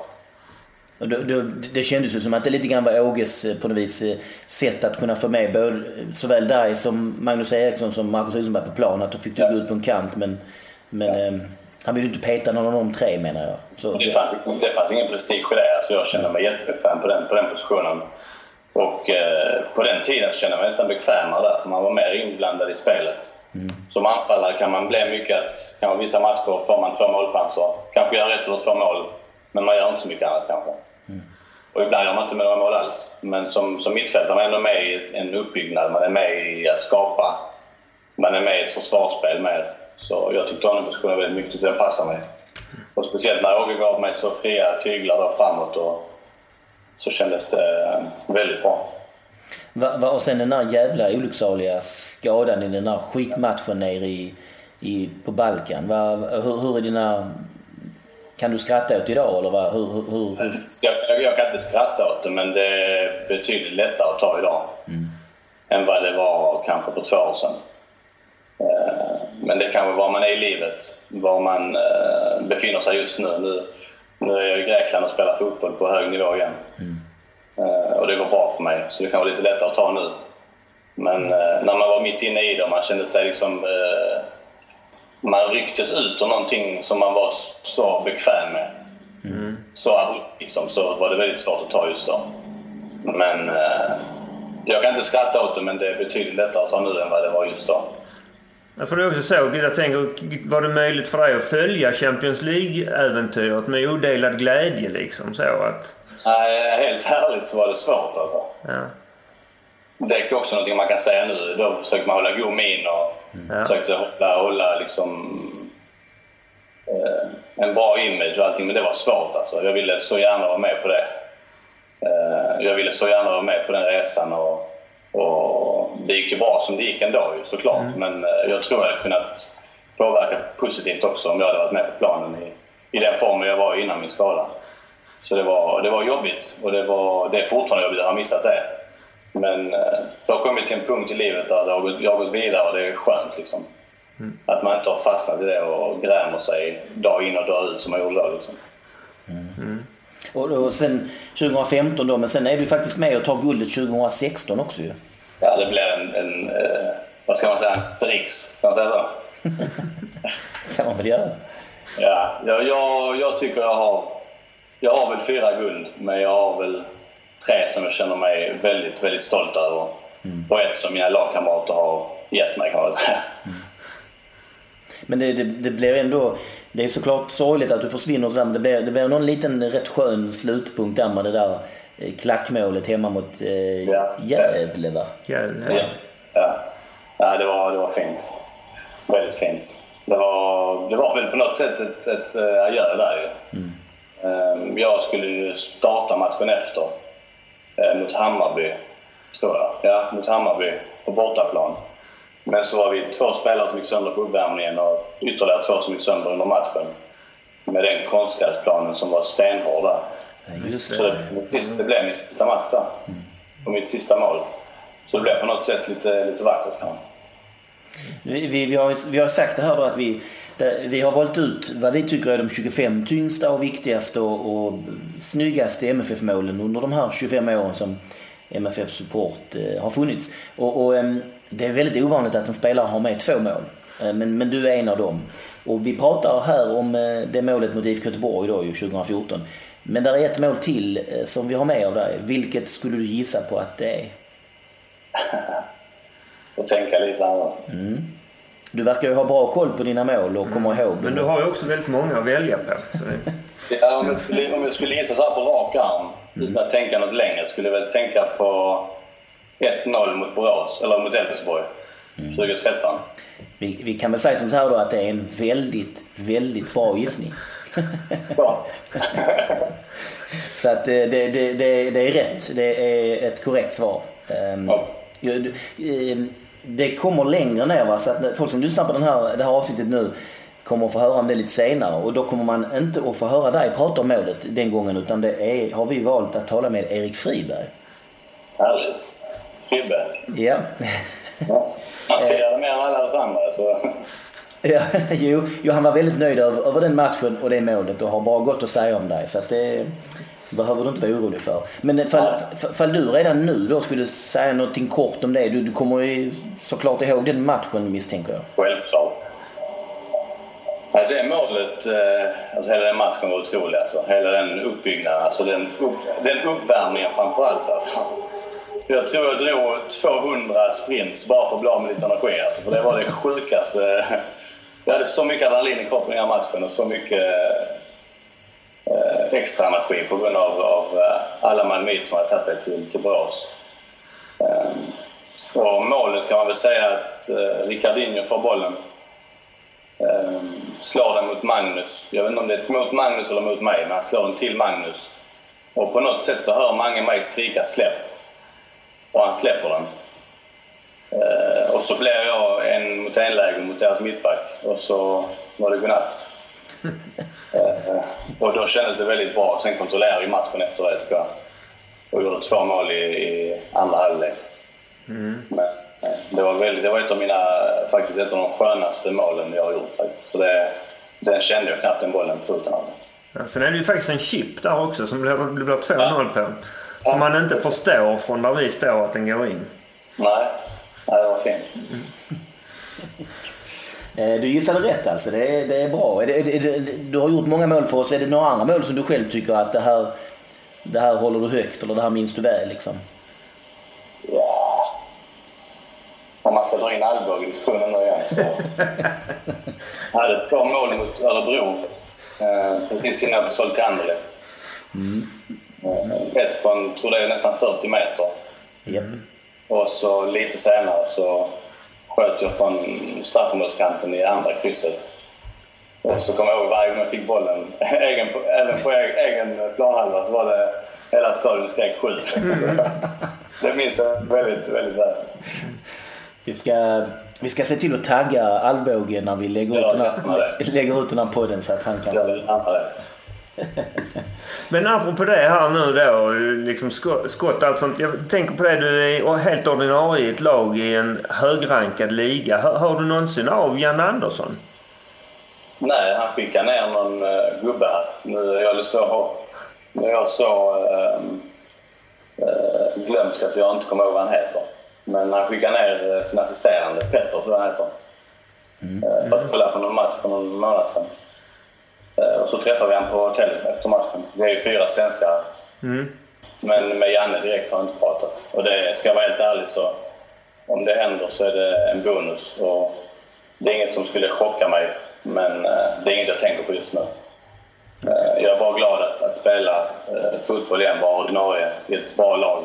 Och då, då, det kändes ju som att det lite grann var Åges eh, på något vis eh, sätt att kunna få med både, såväl dig som Magnus Eriksson som Marcus Rosenberg på plan. Att då fick du gå ut på en kant men, men ja. Han ville inte peta någon av de tre menar jag. Så, det, fanns, det fanns ingen prestige i det. Alltså jag kände mig jättebekväm på den, på den positionen. Och eh, på den tiden kände jag mig nästan bekvämare där för man var mer inblandad i spelet. Mm. Som anfallare kan man bli mycket att, kan man vissa matcher får man två målchanser, kanske gör ett eller två mål, men man gör inte så mycket annat kanske. Och ibland gör man inte några mål alls. Men som, som mittfältare man är ändå med i en uppbyggnad. Man är med i att skapa. Man är med i ett försvarsspel med. Så jag tyckte skulle väldigt mycket. Den passar mig. Och speciellt när Åge gav mig så fria tyglar då framåt. Och, så kändes det eh, väldigt bra. Va, va, och sen den där jävla olycksaliga skadan i den där skitmatchen nere i, i, på Balkan. Va, hur, hur är dina kan du skratta åt idag eller vad? Hur, hur, hur? Jag, jag, kan inte skratta åt det men det är betydligt lättare att ta idag. Mm. än vad det var kanske för två år sedan. Eh, men det är kanske var man är i livet, var man eh, befinner sig just nu. nu. Nu är jag i Grekland och spelar fotboll på hög nivå igen. Mm. Och det går bra för mig, så det kan vara lite lättare att ta nu. Men när man var mitt inne i det man kände sig liksom... Man rycktes ut ur någonting som man var så bekväm med. Mm. Så, liksom, så var det väldigt svårt att ta just då. Men jag kan inte skratta åt det, men det är betydligt lättare att ta nu än vad det var just då. Ja, för det är också så, jag tänker, var det möjligt för dig att följa Champions League-äventyret med odelad glädje liksom? Så att... Nej, helt ärligt så var det svårt alltså. Ja. Det är också någonting man kan säga nu. Då försökte man hålla god min och ja. försökte hålla, hålla liksom, eh, en bra image och allting. Men det var svårt alltså. Jag ville så gärna vara med på det. Eh, jag ville så gärna vara med på den resan. Och, och det gick ju bra som det gick ändå såklart. Mm. Men eh, jag tror jag hade kunnat påverka positivt också om jag hade varit med på planen i, i den formen jag var innan min skada. Så det var, det var jobbigt och det, var, det är fortfarande jobbigt att ha missat det. Men eh, jag har kommit till en punkt i livet där jag har gått, jag har gått vidare och det är skönt. Liksom. Mm. Att man inte har fastnat i det och grämer sig dag in och dag ut som man gjorde då. Liksom. Mm. Och, och sen 2015 då, men sen är du faktiskt med och tar guldet 2016 också ju. Ja, det blir en, en eh, vad ska man säga, en trix. Kan man säga så? kan man väl göra. Ja, jag, jag, jag tycker jag har, jag har väl fyra guld, men jag har väl tre som jag känner mig väldigt, väldigt stolt över. Mm. Och ett som mina lagkamrater har gett mig kan man säga. Mm. Men det, det, det blir ändå det är såklart sorgligt att du försvinner sen. Det blir, det blir någon liten rätt skön slutpunkt där med det där klackmålet hemma mot eh, ja. Gävle va? Gävle, ja. ja. ja. det, var, det var fint. Väldigt fint. Det var, det var väl på något sätt ett, ett uh, adjö där ju. Mm. Um, jag skulle ju starta matchen efter mot Hammarby, tror jag. Ja, mot Hammarby på bortaplan. Men så var vi två spelare som gick sönder på uppvärmningen och ytterligare två som gick sönder under matchen. Med den konstgräsplanen som var stenhård där. Just så det, det blev min sista match där. Mm. Och mitt sista mål. Så det blev på något sätt lite, lite vackert kanske. Vi, vi, vi, har, vi har sagt det här då att vi, vi har valt ut vad vi tycker är de 25 tyngsta och viktigaste och, och snyggaste MFF-målen under de här 25 åren som MFF Support eh, har funnits. Och, och eh, det är väldigt ovanligt att en spelare har med två mål. Eh, men, men du är en av dem. Och vi pratar här om eh, det målet mot IFK Göteborg då, 2014. Men där är ett mål till eh, som vi har med av dig. Vilket skulle du gissa på att det är? Får tänka lite här mm. Du verkar ju ha bra koll på dina mål och kommer mm. ihåg Men du har ju också väldigt många att välja på. ja, om, jag skulle, om jag skulle gissa så här på rak arm mm. utan att tänka något längre skulle jag väl tänka på 1-0 mot Borås, eller mot Elfsborg mm. 2013. Vi, vi, kan väl säga som så här då att det är en väldigt, väldigt bra gissning. så att eh, det, det, det, det, är rätt. Det är ett korrekt svar. Ehm, ja. Ehm, det kommer längre ner va? så att folk som lyssnar på den här, det här avsnittet nu kommer att få höra om det lite senare och då kommer man inte att få höra dig prata om målet den gången utan det är, har vi valt att tala med Erik Friberg. Härligt. Kribbe. Ja. Han firade mer än alla oss andra så... Ja, jo, jo, han var väldigt nöjd över, över den matchen och det målet och har bara gott att säga om dig. Så att det behöver du inte vara orolig för. Men fall, fall du redan nu då skulle säga någonting kort om det. Du, du kommer ju såklart ihåg den matchen misstänker jag. Självklart. Alltså det målet, eh, alltså hela den matchen var otrolig. Alltså. Hela den uppbyggnaden, alltså den, upp, den uppvärmningen framförallt. Alltså. Jag tror jag drog 200 sprints bara för att bli av med lite energi. Alltså, för det var det sjukaste. Jag hade så mycket adrenalin i kroppen i den här matchen och så mycket eh, extra energi på grund av, av eh, alla Malmöit som hade tagit sig till, till Borås. Eh, och målet kan man väl säga att eh, Ricardinho får bollen. Eh, slår den mot Magnus. Jag vet inte om det är mot Magnus eller mot mig, men han slår den till Magnus. Och på något sätt så hör Mange mig skrika släpp och han släpper den. Eh, och så blev jag en mot en läge mot deras mittback och så var det godnatt. eh, och då kändes det väldigt bra. Sen kontrollerade vi matchen efter det tycker jag. Och gjorde två mål i, i andra halvlek. Men eh, det var, väldigt, det var ett av mina, faktiskt ett av de skönaste målen jag har gjort faktiskt. För det, den kände jag knappt den bollen på foten av. Ja, sen är det ju faktiskt en chip där också som det blir- det blir 2-0 på. Som man inte förstår från där vi står att den går in. Nej, Nej det var fint. Eh, Du gissade rätt alltså, det är, det är bra. Är det, är det, du har gjort många mål för oss. Är det några andra mål som du själv tycker att det här, det här håller du högt eller det här minns du väl liksom? Ja. Om man ska dra in Alvbåge i diskussionen nu igen så... Jag hade ett bra mål mot Örebro eh, precis innan jag sålde till Anderlecht. Eh, Ett från, tror det är nästan 40 meter. Japp. Och så lite senare så sköt jag från straffområdeskanten i andra krysset. Och så kommer jag ihåg varje gång jag fick bollen, egen, även på egen, egen planhalva, så var det hela stadion skrek skjut. det minns jag väldigt, väldigt väl. Vi ska, vi ska se till att tagga Alvbåge när vi lägger, Ja, ut den här, lägger ut den här podden så att han kan... Jag vill. Men apropå det här nu då, liksom skott, allt sånt. Jag tänker på det, du är helt ordinarie i ett lag i en högrankad liga. Hör, du någonsin av Jan Andersson? Nej, han skickade ner någon uh, gubbe här. Nu är jag så, nu är jag så uh, uh, glömsk att jag inte kommer ihåg vad han heter. Men han skickade ner uh, sin assisterande, Petter tror jag han heter. Uh, för att kolla på någon match för någon månad sedan. Uh, och så träffade vi honom på hotellet efter matchen. Vi är ju fyra svenskar. Men med Janne direkt har jag inte pratat. Och det ska jag vara helt ärlig så om det händer så är det en bonus. Och det är inget som skulle chocka mig, men eh, det är inget jag tänker på just nu. Eh, jag är bara glad att, att spela eh, fotboll igen, vara ordinarie i ett bra lag.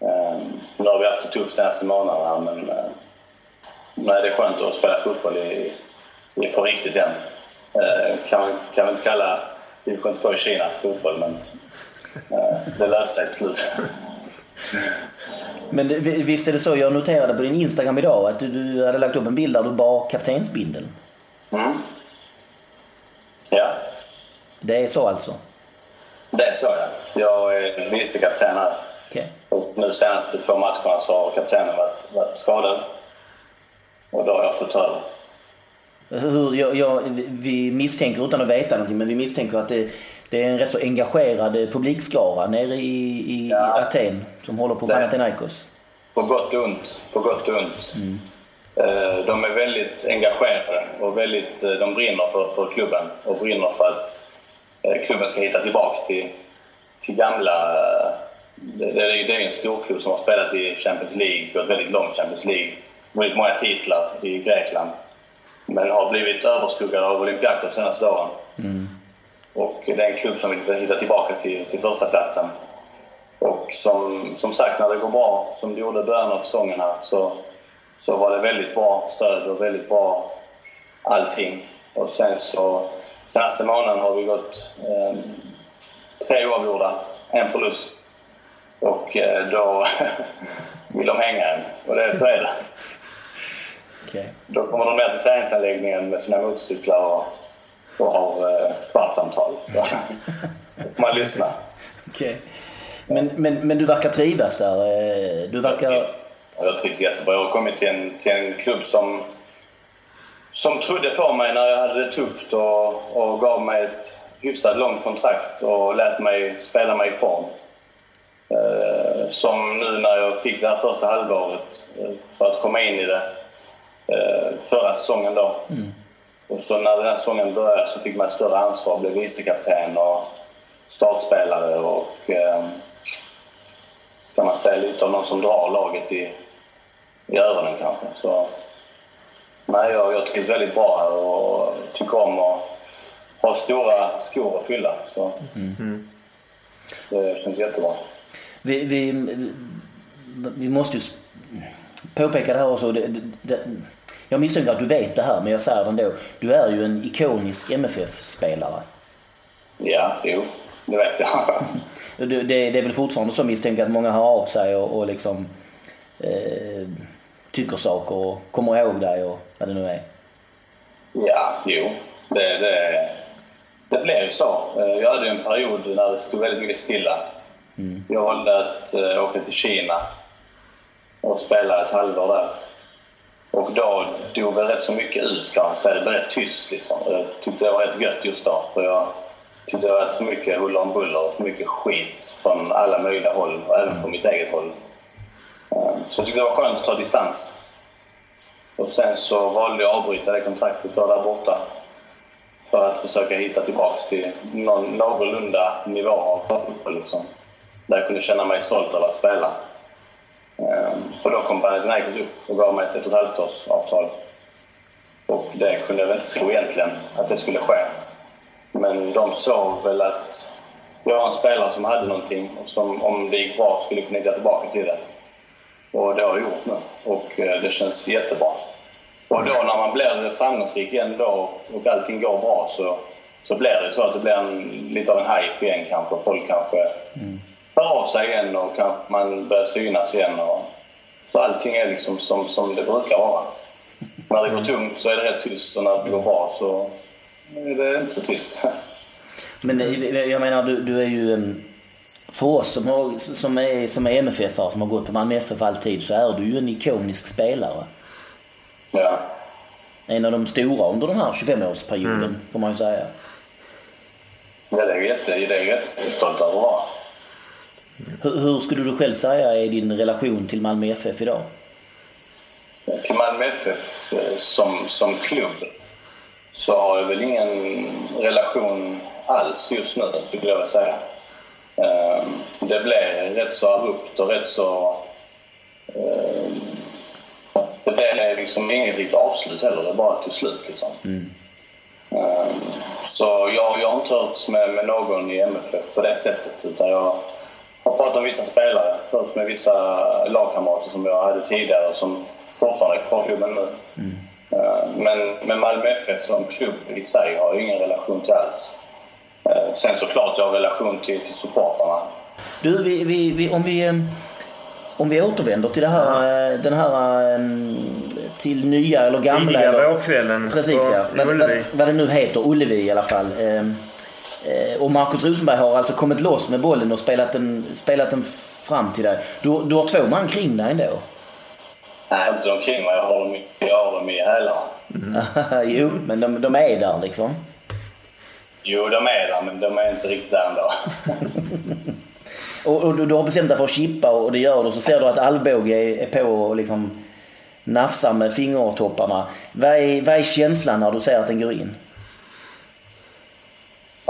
Eh, nu har vi haft det tufft senaste månaderna, men eh, nej, det är skönt att spela fotboll i, i, på riktigt igen. Eh, kan, man, kan man inte kalla division 2 i Kina fotboll, men eh, det löser sig till slut. Men visst är det så, jag noterade på din Instagram idag att du, du hade lagt upp en bild där du bar kaptensbindeln. Mm. Ja. Det är så alltså? Det är så ja. Jag är vicekapten här. Okej. Och nu senaste två matcherna så har kaptenen varit, varit skadad. Och då har jag fått ta över. Hur, jag, jag, vi misstänker, utan att veta någonting, men vi misstänker att det, det är en rätt så engagerad publikskara nere i, i, Ja. i Aten som håller på Panathinaikos. På gott och ont. På gott och ont. Eh, De är väldigt engagerade och väldigt, eh, de brinner för, för klubben och brinner för att eh, klubben ska hitta tillbaka till, till gamla... Det, det, är- en storklubb som har spelat i Champions League, gått väldigt långt Champions League. Vunnit många titlar i Grekland. Men har blivit överskuggad av Olympiakos senaste åren. Och det är en klubb som vill hitta tillbaka till, till första platsen. Och som, som sagt, när det går bra, som det gjorde i början av säsongen här, så, så var det väldigt bra stöd och väldigt bra allting. Och sen så, senaste månaden har vi gått eh, tre oavgjorda, en förlust. Och eh, då vill de hänga en. Och det, så är det. Okej. Då kommer de ner till träningsanläggningen med sina motorcyklar och, och har eh, kvartssamtal. Så man lyssna. Okej. Men, men, men du verkar trivas där. eh, Du verkar... Jag trivs jättebra. Jag har kommit till en, till en klubb som, som trodde på mig när jag hade det tufft och, och gav mig ett hyfsat långt kontrakt och lät mig spela mig i form. Eh, som nu när jag fick det här första halvåret eh, för att komma in i det eh, förra säsongen då. Och så när den här säsongen började så fick man ett större ansvar, blev vicekapten och startspelare och eh, kan man säga lite av någon som drar laget i, i öronen kanske. Så, nej, jag, jag trivs väldigt bra här och tycker om att ha stora skor att fylla. Så, Det känns jättebra. Vi, vi, vi måste ju påpeka det här också. Det, det, det, jag misstänker att du vet det här, men jag säger det ändå. Du är ju en ikonisk MFF-spelare. Ja, jo, det vet jag. Det, det, det är väl fortfarande så misstänker att många hör av sig och, och liksom eh, tycker saker och kommer ihåg dig och vad det nu är. Ja, jo. Det, det, det blev så. Eh, Jag hade en period när det stod väldigt mycket stilla. Jag valde att eh, åka till Kina och spelade ett halvår där. Och då dog väl rätt så mycket ut kan man säga. Det blev rätt tyst liksom. Jag tyckte det var rätt gött just då. För jag tyckte det var rätt så mycket huller om buller och mycket skit från alla möjliga håll och även från mitt eget håll. Ehm, så jag tyckte det var skönt att ta distans. Och sen så valde jag att avbryta det kontraktet där borta. För att försöka hitta tillbaka till någon någorlunda nivå av fotboll. Liksom. Där jag kunde känna mig stolt över att spela. Ehm, och då kom Panathinaikos upp och gav mig ett ett och ett halvt års avtal. Och det kunde jag väl inte tro egentligen att det skulle ske. Men de såg väl att jag var en spelare som hade någonting och som om det gick bra skulle kunna hitta tillbaka till det. Och det har jag gjort nu och eh, det känns jättebra. Och då när man blir framgångsrik igen då och allting går bra så, så blir det så att det blir en, lite av en hype igen kanske. Folk kanske mm hör av sig igen och kanske man börjar synas igen. Och, så allting är liksom som, som det brukar vara. När det går tungt så är det rätt tyst och när det går bra så är det inte så tyst. Men jag menar, du, du är ju... För oss som, har, som är, som är MFF som har gått på Malmö FF alltid så är du ju en ikonisk spelare. Ja. En av de stora under den här 25-årsperioden, mm. får man ju säga. Ja, det är jag jätte, jättestolt över att vara. Hur, hur skulle du själv säga är din relation till Malmö FF idag? Till Malmö FF eh, som, som klubb så har jag väl ingen relation alls just nu, skulle jag vilja säga. Ehm, det blev rätt så abrupt och rätt så... Ehm, det blev liksom inget riktigt avslut heller, det bara tog slut. Liksom. Mm. Ehm, så jag, jag har inte hört med, med någon i MFF på det sättet. Utan jag har pratat med vissa spelare, hört med vissa lagkamrater som jag hade tidigare som fortfarande är kvar i klubben nu. Mm. Men, men Malmö FF som klubb i sig har jag ingen relation till alls. Eh, sen såklart jag har relation till, till supportrarna. Du, vi, vi, vi, om vi... Om vi återvänder till det här, den här till nya eller gamla. Tidiga vårkvällen Precis ja. Vad, vad, vad det nu heter, Ullevi i alla fall. Eh, och Markus Rosenberg har alltså kommit loss med bollen och spelat den, spelat den fram till dig. Du, du har två man kring dig ändå? Nej, inte de kring mig. Jag har dem, jag har dem i hälarna. Mm. jo, men de, de är där liksom. Jo, de är där, men de är inte riktigt där ändå. och, och, du har bestämt dig för att chippa och det gör du och så ser du att Alvbåge är, på och liksom nafsar med fingertopparna. Vad är, vad är känslan när du ser att den går in?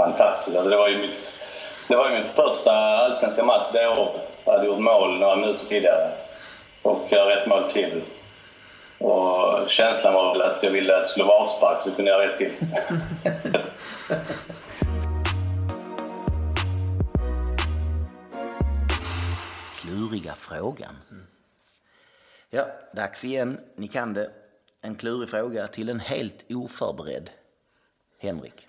Fantastiskt. Alltså, det var ju mitt, det var ju min första allsvenska match det året. Jag hade gjort mål några minuter tidigare och jag ett mål till. Och känslan var väl att jag ville att det skulle vara avspark så kunde jag göra ett till. Kluriga frågan. Ja, dags igen. Ni kan det. En klurig fråga till en helt oförberedd Henrik.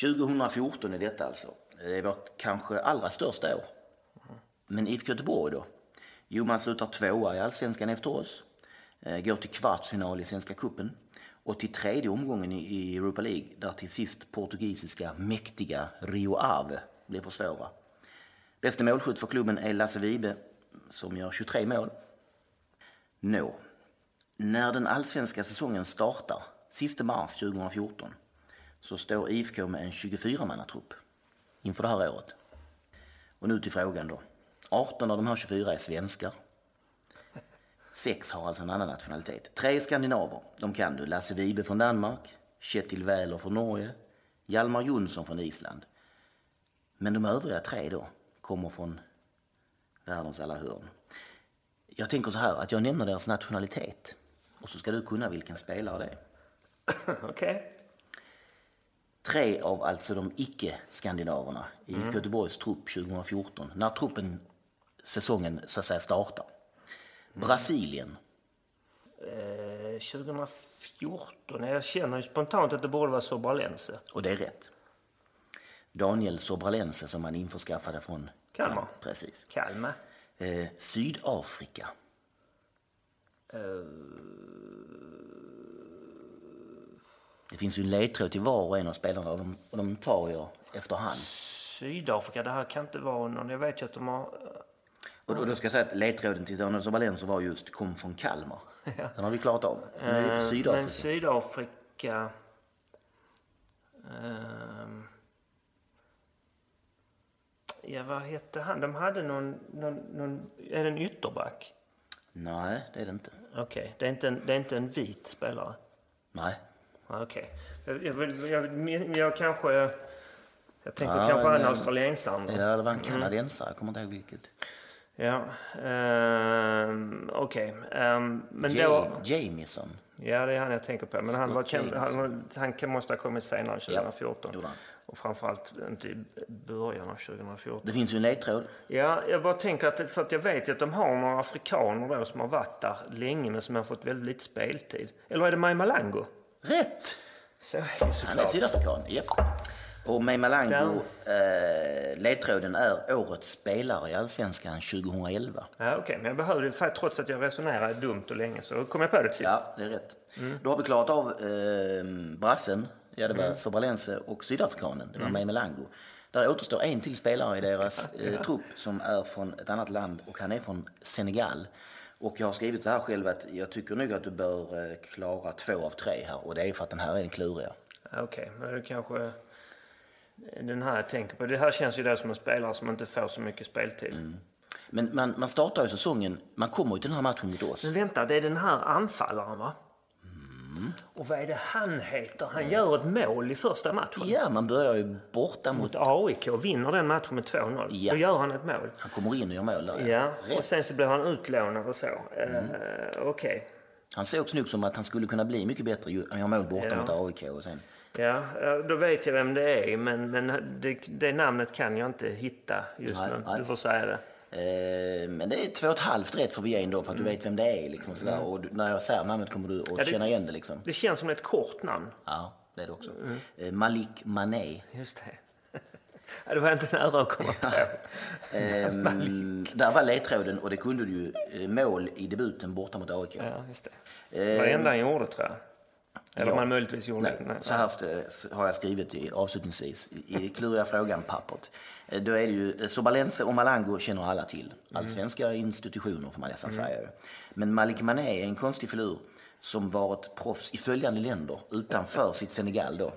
2014 är detta alltså. Det är vårt kanske allra största år. Men IFK Göteborg då? Jo, man slutar tvåa i allsvenskan efter oss. Eh, går till kvartsfinal i Svenska Kuppen och till tredje omgången i Europa League där till sist portugisiska mäktiga Rio Ave blir för svåra. Bästa målskytt för klubben är Lasse Vibe som gör 23 mål. Nå, när den allsvenska säsongen startar, sista mars 2014, så står IFK med en 24-mannatrupp inför det här året. Och nu till frågan då. 18 av de här 24 är svenskar. Sex har alltså en annan nationalitet. Tre skandinaver. De kan du. Lasse Vibe från Danmark, Kjetil Wähler från Norge, Hjalmar Jonsson från Island. Men de övriga tre då kommer från världens alla hörn. Jag tänker så här att jag nämner deras nationalitet och så ska du kunna vilken spelare det är. Okej. Okay. Tre av alltså de icke-skandinaverna i mm. Göteborgs trupp 2014, när truppen, säsongen så att säga startar. Brasilien. Eh, 2014? Jag känner ju spontant att det borde vara Sobralense. Och det är rätt. Daniel Sobralense som man införskaffade från Kalmar. Precis. Kalmar. Eh, Sydafrika. Eh... Det finns ju en ledtråd till var och en av spelarna och de, och de tar jag efterhand. Sydafrika, det här kan inte vara någon. Jag vet ju att de har Och då, då ska jag säga att ledtråden till Daniel Sobalenso var just kom från Kalmar. Den har vi klarat av. Eh, Sydafrika. Men Sydafrika... ehm, ja, vad hette han? De hade någon... någon, någon är det en ytterback? Nej, det är det inte. Okej, det, är inte en- det är inte en vit spelare? Nej. Ja, Okej. Jag, jag, jag, jag, kanske... Jag tänker Ja, kanske en australiensare. Ja, det var en kanadensare, jag kommer inte ihåg vilket. Ja, ehm, okej. Ehm, men Ja, då... Jamison. Ja, det är han jag tänker på. Men han, var, han, han måste ha kommit senare än 2014. gjorde han. och framförallt inte i början av 2014. Det finns ju en ledtråd. Ja, jag bara tänker att, för att jag vet ju att de har några afrikaner då som har varit där länge men som har fått väldigt lite speltid. Eller är det Mai Malango? Rätt! Så är det Han är sydafrikan, japp. Och May Malango, eh, ledtråden är årets spelare i Allsvenskan 2011. Ja, okej. Men jag behövde, trots att jag resonerade dumt och länge så kom jag på det till sist. Ja, det är rätt. Då har vi klarat av eh, brassen, ja det var Sobralense och sydafrikanen, det var May Malango. Där återstår en till spelare i deras eh, trupp som är från ett annat land och han är från Senegal. Och jag har skrivit så här själv att jag tycker nog att du bör eh, klara två av tre här och det är för att den här är den kluriga. Okej, men det kanske den här jag tänker på. Det här känns ju då som en spelare som inte får så mycket speltid. Men man, man startar ju säsongen, man kommer ju till den här matchen mot oss. Men vänta, det är den här anfallaren va? Och vad är det han heter? Han gör ett mål i första matchen. Ja, man börjar ju borta mot... Mot AIK och vinner den matchen med 2-0. Ja. Då gör han ett mål. Han kommer in och gör mål där. Ja, och Rätt. sen så blir han utlånad och så. Eh, Okej. Han sågs nog som att han skulle kunna bli mycket bättre. Han gör mål borta Ja. mot AIK och sen... Ja, ja, då vet jag vem det är. Men, men det, det namnet kan jag inte hitta just Nej, nu. nej. Du får säga det. Eh, men det är två och ett halvt rätt får vi ge ändå för att du vet vem det är. Liksom, sådär. Och du, när jag säger namnet kommer du att Mm. det- känna igen det. Liksom. Det känns som ett kort namn. Ja, det är det också. Mm. Eh, Malik Mané. Just det. Ja, det var inte nära att komma på. Ehm, där var ledtråden och det kunde du ju. Eh, mål i debuten borta mot AIK. Ja, just det. Det var det enda han gjorde tror jag. Eller ja. man möjligtvis gjorde Nej. Nej. så här har jag skrivit i, avslutningsvis i kluriga frågan-pappret. Eh, Då är det ju, eh, Sobalense och Malango känner alla till. Allsvenska institutioner får man nästan säga. Men Malik Mané är en konstig filur som varit proffs i följande länder utanför sitt Senegal då.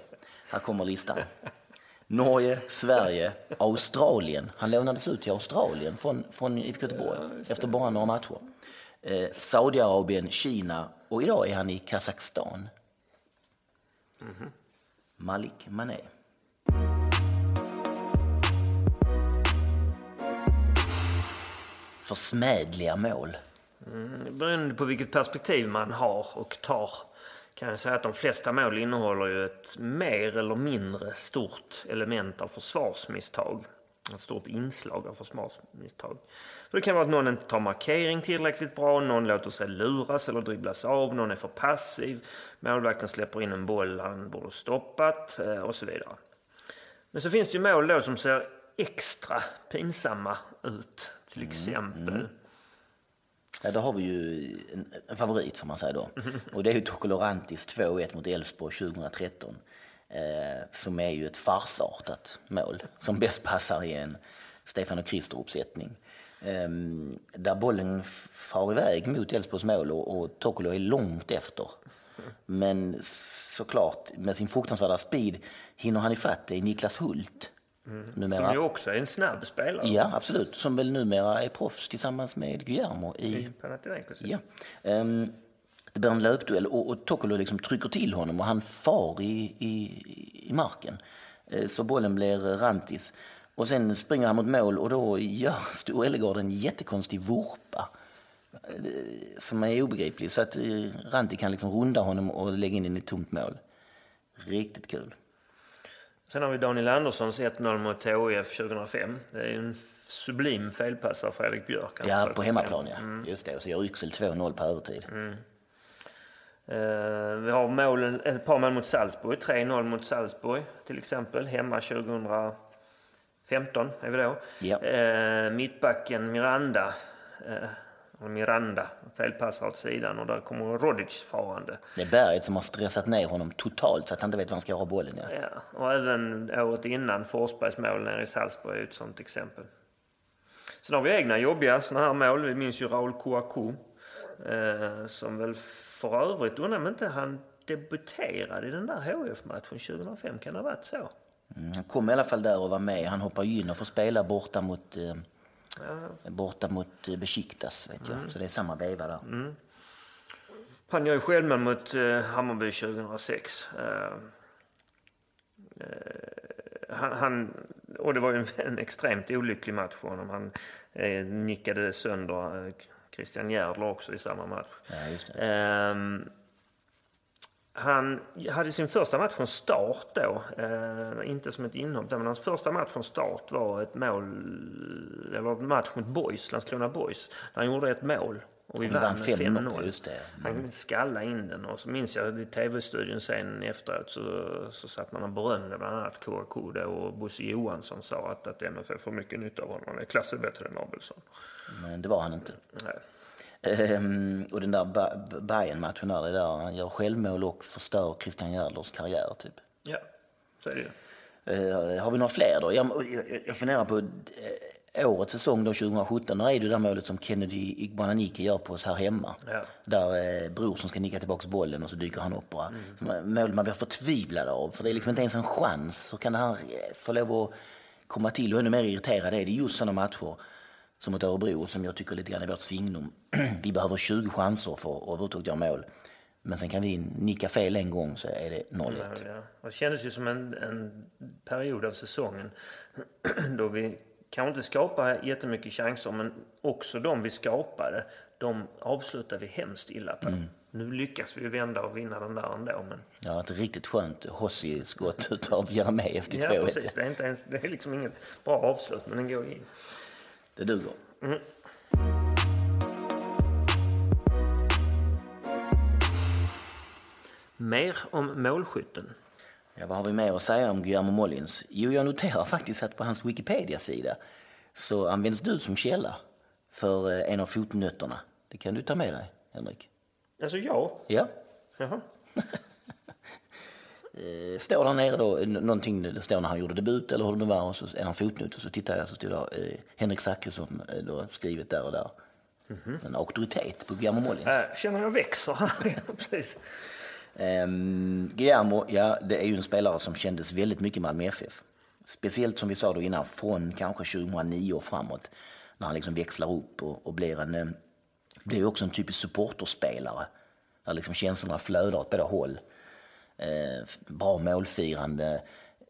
Här kommer listan. Norge, Sverige, Australien. Han lånades ut till Australien från, från IFK Göteborg efter bara några matcher. Eh, Saudiarabien, Kina och idag är han i Kazakstan. Malik Mané. Försmädliga mål. Mm, Beroende på vilket perspektiv man har och tar kan jag säga att de flesta mål innehåller ju ett mer eller mindre stort element av försvarsmisstag. Ett stort inslag av försvarsmisstag. För det kan vara att någon inte tar markering tillräckligt bra, någon låter sig luras eller dribblas av, någon är för passiv, målvakten släpper in en boll han borde stoppat eh, och så vidare. Men så finns det ju mål då som ser extra pinsamma ut. Till exempel Ja, då har vi ju en, en favorit får man säga då. Och det är ju Tokolorantis 2-1 mot Elfsborg 2013. Eh, som är ju ett farsartat mål som bäst passar i en Stefan och Krister-uppsättning. Eh, där bollen far iväg mot Elfsborgs mål och, och Tokolo är långt efter. Men såklart, med sin fruktansvärda speed hinner han ifatt det i Niklas Hult. Numera Som ju också är en snabb spelare. Ja, absolut. Som väl numera är proffs tillsammans med Guillermo i... Panathinaikos. Ja. Um, det blir en löpduell och, och Tokolo liksom trycker till honom och han far i, i, i marken. Eh, Så bollen blir rantis. Och sen springer han mot mål och då gör Stor Ellegård en jättekonstig vurpa. eh, Som är obegriplig. Så att eh, Ranti kan liksom runda honom och lägga in den i ett tomt mål. Riktigt kul. Sen har vi Daniel Anderssons 1-0 mot HIF 2005. Det är en sublim felpass av Fredrik Björk. Han Ja, på hemmaplan ja. Just det. Och så gör Yxel 2-0 på övertid. Eh, vi har målen, ett par mål mot Salzburg. 3-0 mot Salzburg till exempel. Hemma 2015 är vi då. Ja. Eh, mittbacken Miranda. Eh, Miranda felpassar åt sidan och där kommer Rodic farande. Det är Berget som har stressat ner honom totalt så att han inte vet var han ska ha bollen. Ja. Ja, och även året innan Forsbergs mål nere i Salzburg är ett sånt exempel. Sen har vi egna jobbiga sådana här mål. Vi minns ju Raul Kouakou. Eh, som väl för övrigt, undrar om inte han debuterade i den där HF-matchen 2005. Kan det ha varit så? Mm, han kom i alla fall där och var med. Han hoppar ju in och får spela borta mot, eh, borta mot eh, Besiktas, vet jag. Så det är samma veva där. Han gör ju självmål mot eh, Hammarby 2006. Eh, eh, han, han, och det var ju en, en extremt olycklig match för honom. Han eh, nickade sönder eh, Christian Järdler också i samma match. Ja. Ehm, han hade sin första match från start då. Eh, inte som ett inhopp men hans första match från start var ett mål, eller en match mot Boys, Landskrona Boys. Där han gjorde ett mål. Och vi Vi vann med 5-0, 5-0. just det. Han skallade in den och så minns jag i tv-studion sen efteråt så, så satt man och berömde bland annat KK och Bosse Johansson sa att, att MFF får mycket nytta av honom. Han är klasser bättre än Abelsson. Men det var han inte. Nej. Ehm, och den där Ba- Bayern-matchen där, där, han gör självmål och förstör Christian Järdlers karriär typ. Ja, så är det ju. Eh, har vi några fler då? Jag, jag, jag funderar på eh, årets säsong då, 2017. Där är det där målet som Kennedy Igbananike gör på oss här hemma. Ja. Där eh, Bror som ska nicka tillbaka bollen och så dyker han upp. Mm. Mål man blir förtvivlad av. För det är liksom inte ens en chans. Hur kan här eh, få lov att komma till? Och ännu mer irriterad är det just sådana matcher som mot Örebro som jag tycker lite grann är vårt signum. vi behöver 20 chanser för att överhuvudtaget göra mål. Men sen kan vi nicka fel en gång så är det 0-1. Ja, det kändes ju som en, en period av säsongen då vi kanske inte skapade jättemycket chanser men också de vi skapade, de avslutade vi hemskt illa på. Nu lyckas vi vända och vinna den där ändå. Men... Ja, ett riktigt skönt Hossi-skott utav Jeremejeff till Ja, 2-1. precis. Det är, inte ens, det är liksom inget bra avslut, men den går in. Det duger. Mer om målskytten. Ja, vad har vi mer att säga om Guillermo Mollins? Jo, jag noterar faktiskt att på hans Wikipedia-sida så används du som källa för eh, en av fotnötterna. Det kan du ta med dig, Henrik. Alltså jag? Ja. Jaha. Eh, Står där nere då, någonting, det står när han gjorde debut eller hur det nu var, och så en av fotnot och så tittar jag så står det eh, Henrik Zackrisson eh, då skrivit där och där. En auktoritet på Guillermo Mollins. Äh, känner jag växer. Precis. Um, Guillermo, ja, det är ju en spelare som kändes väldigt mycket Malmö FF. Speciellt som vi sa då innan, från kanske 2009 och framåt. När han liksom växlar upp och, och blir en... eh, blir ju också en typisk supporterspelare. Där liksom känslorna flödar åt båda håll. Eh, bra målfirande,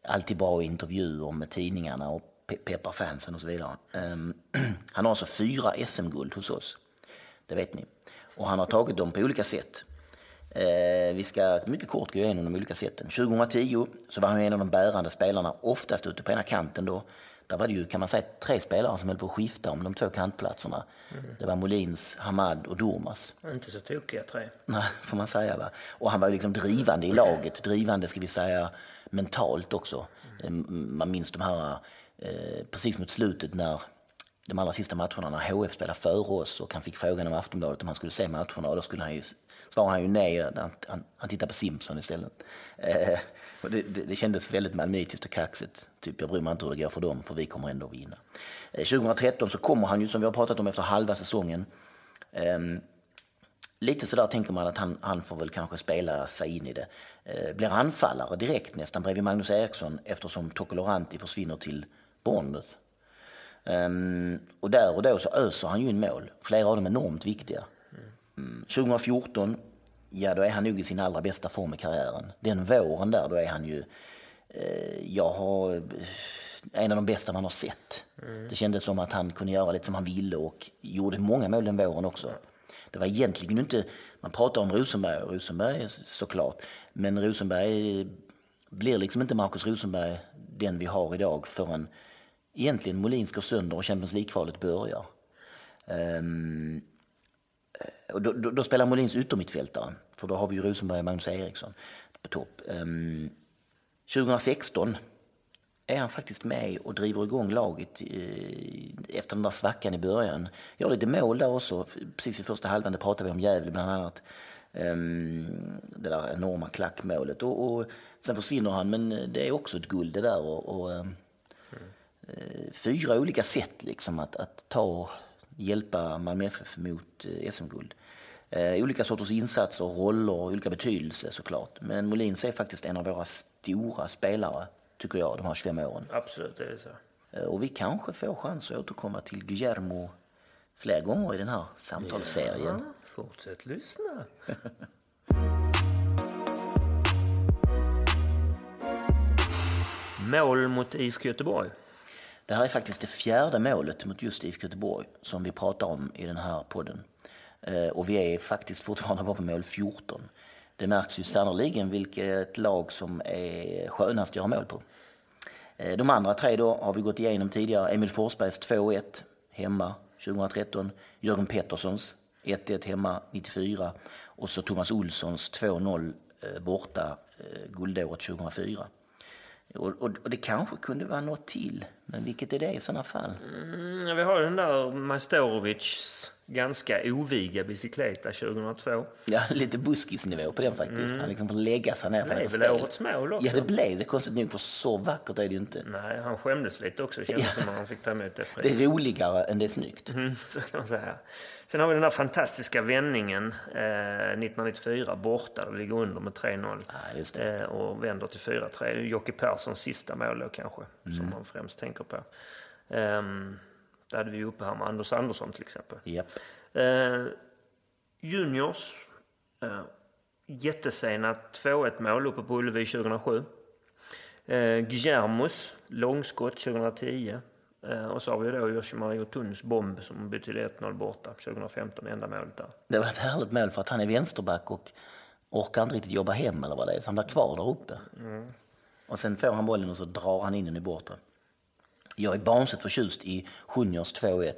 alltid bra intervjuer med tidningarna och pe- peppar fansen och så vidare. Eh, han har alltså fyra SM-guld hos oss. Det vet ni. Och han har tagit dem på olika sätt. Eh, vi ska mycket kort gå igenom de olika sätten. 2010 så var han en av de bärande spelarna, oftast ute på ena kanten då. Där var det ju, kan man säga, tre spelare som höll på att skifta om de två kantplatserna. Det var Molins, Hamad och Durmas. Inte så tokiga tre. Nej, får man säga. Va? Och han var ju liksom drivande i laget. Drivande, ska vi säga, mentalt också. Eh, Man minns de här, eh, precis mot slutet när de allra sista matcherna när HF spelade före oss och han fick frågan av Aftonbladet om han skulle se matcherna och då skulle han ju, svarade han ju nej, han, han, han tittade på Simpson istället. Eh, det, det, det kändes väldigt malmöitiskt och kaxigt. Typ, jag bryr mig inte hur det går för dem, för vi kommer ändå vinna. Eh, 2013 så kommer han ju, som vi har pratat om efter halva säsongen, ehm, Lite sådär tänker man att han, han får väl kanske spela sig in i det. Eh, blir anfallare direkt nästan bredvid Magnus Eriksson eftersom Tokoloranti försvinner till Bournemouth. Ehm, och där och då så öser han ju in mål. Flera av dem enormt viktiga. Mm. 2014, ja då är han nog i sin allra bästa form i karriären. Den våren där, då är han ju, eh, jag har, eh, en av de bästa man har sett. Det kändes som att han kunde göra lite som han ville och gjorde många mål den våren också. Det var egentligen inte, man pratar om Rosenberg Rosenberg såklart, men Rosenberg blir liksom inte Marcus Rosenberg den vi har idag förrän egentligen Molins går sönder och Champions League-kvalet börjar. Ehm, och då, då, då spelar Molins yttermittfältare, för då har vi ju Rosenberg och Magnus Eriksson på topp. Ehm, um, 2016 är han faktiskt med och driver igång laget eh, efter den där svackan i början. Gör lite mål där också, precis i första halvan, det pratade vi om Gävle bland annat. Ehm, det där enorma klackmålet. Och, och sen försvinner han, men det är också ett guld det där. Och, och, mm. fyra olika sätt liksom att, att ta hjälpa Malmö FF mot eh, SM-guld. Eh, olika sorters insatser, roller och olika betydelser såklart. Men Molins är faktiskt en av våra stora spelare, tycker jag, de här 25 åren. Absolut, det är så. Eh, och vi kanske får chans att återkomma till Guillermo fler gånger i den här samtalsserien. Ja, fortsätt lyssna. Mål mot IFK Göteborg. Det här är faktiskt det fjärde målet mot just IFK Göteborg som vi pratar om i den här podden. Eh, och vi är faktiskt fortfarande bara på mål 14. Det märks ju sannerligen vilket lag som är skönast att göra mål på. Eh, de andra tre då har vi gått igenom tidigare. Emil Forsbergs 2-1 hemma 2013. Jörgen Petterssons 1-1 hemma 94. Och så Thomas Olssons 2-0 eh, borta guldåret 2004. Och, och, och, det kanske kunde vara något till, men vilket är det i sådana fall? Mm, vi har den där Majstorovics ganska oviga bicykleta 2002. Ja, lite buskisnivå på den faktiskt. Mm. Han liksom får lägga sig ner. Det blev väl årets mål också? Ja, det blev det konstigt nog, för så vackert är det ju inte. Nej, han skämdes lite också. Det kändes ja. som att han fick ta emot det. Det är roligare än det är snyggt. Mm, så kan man säga. Sen har vi den där fantastiska vändningen eh, 1994 borta. Då ligger under med 3-0 ja, eh, och vänder till 4-3. Jocke Perssons sista mål då kanske, mm. som man främst tänker på. Um, det hade vi uppe här med Anders Andersson till exempel. Yep. Eh, juniors. Eh, jättesena 2-1 mål uppe på Ullevi 2007. Eh, Guillermos långskott 2010. Eh, och så har vi då Yoshimari Otuns bomb som betydde 1-0 borta 2015, enda målet där. Det var ett härligt mål för att han är vänsterback och orkar inte riktigt jobba hem eller vad det är, så han blir kvar där uppe. Mm. Och sen får han bollen och så drar han in den i borta. Jag är barnsligt förtjust i Juniors 2-1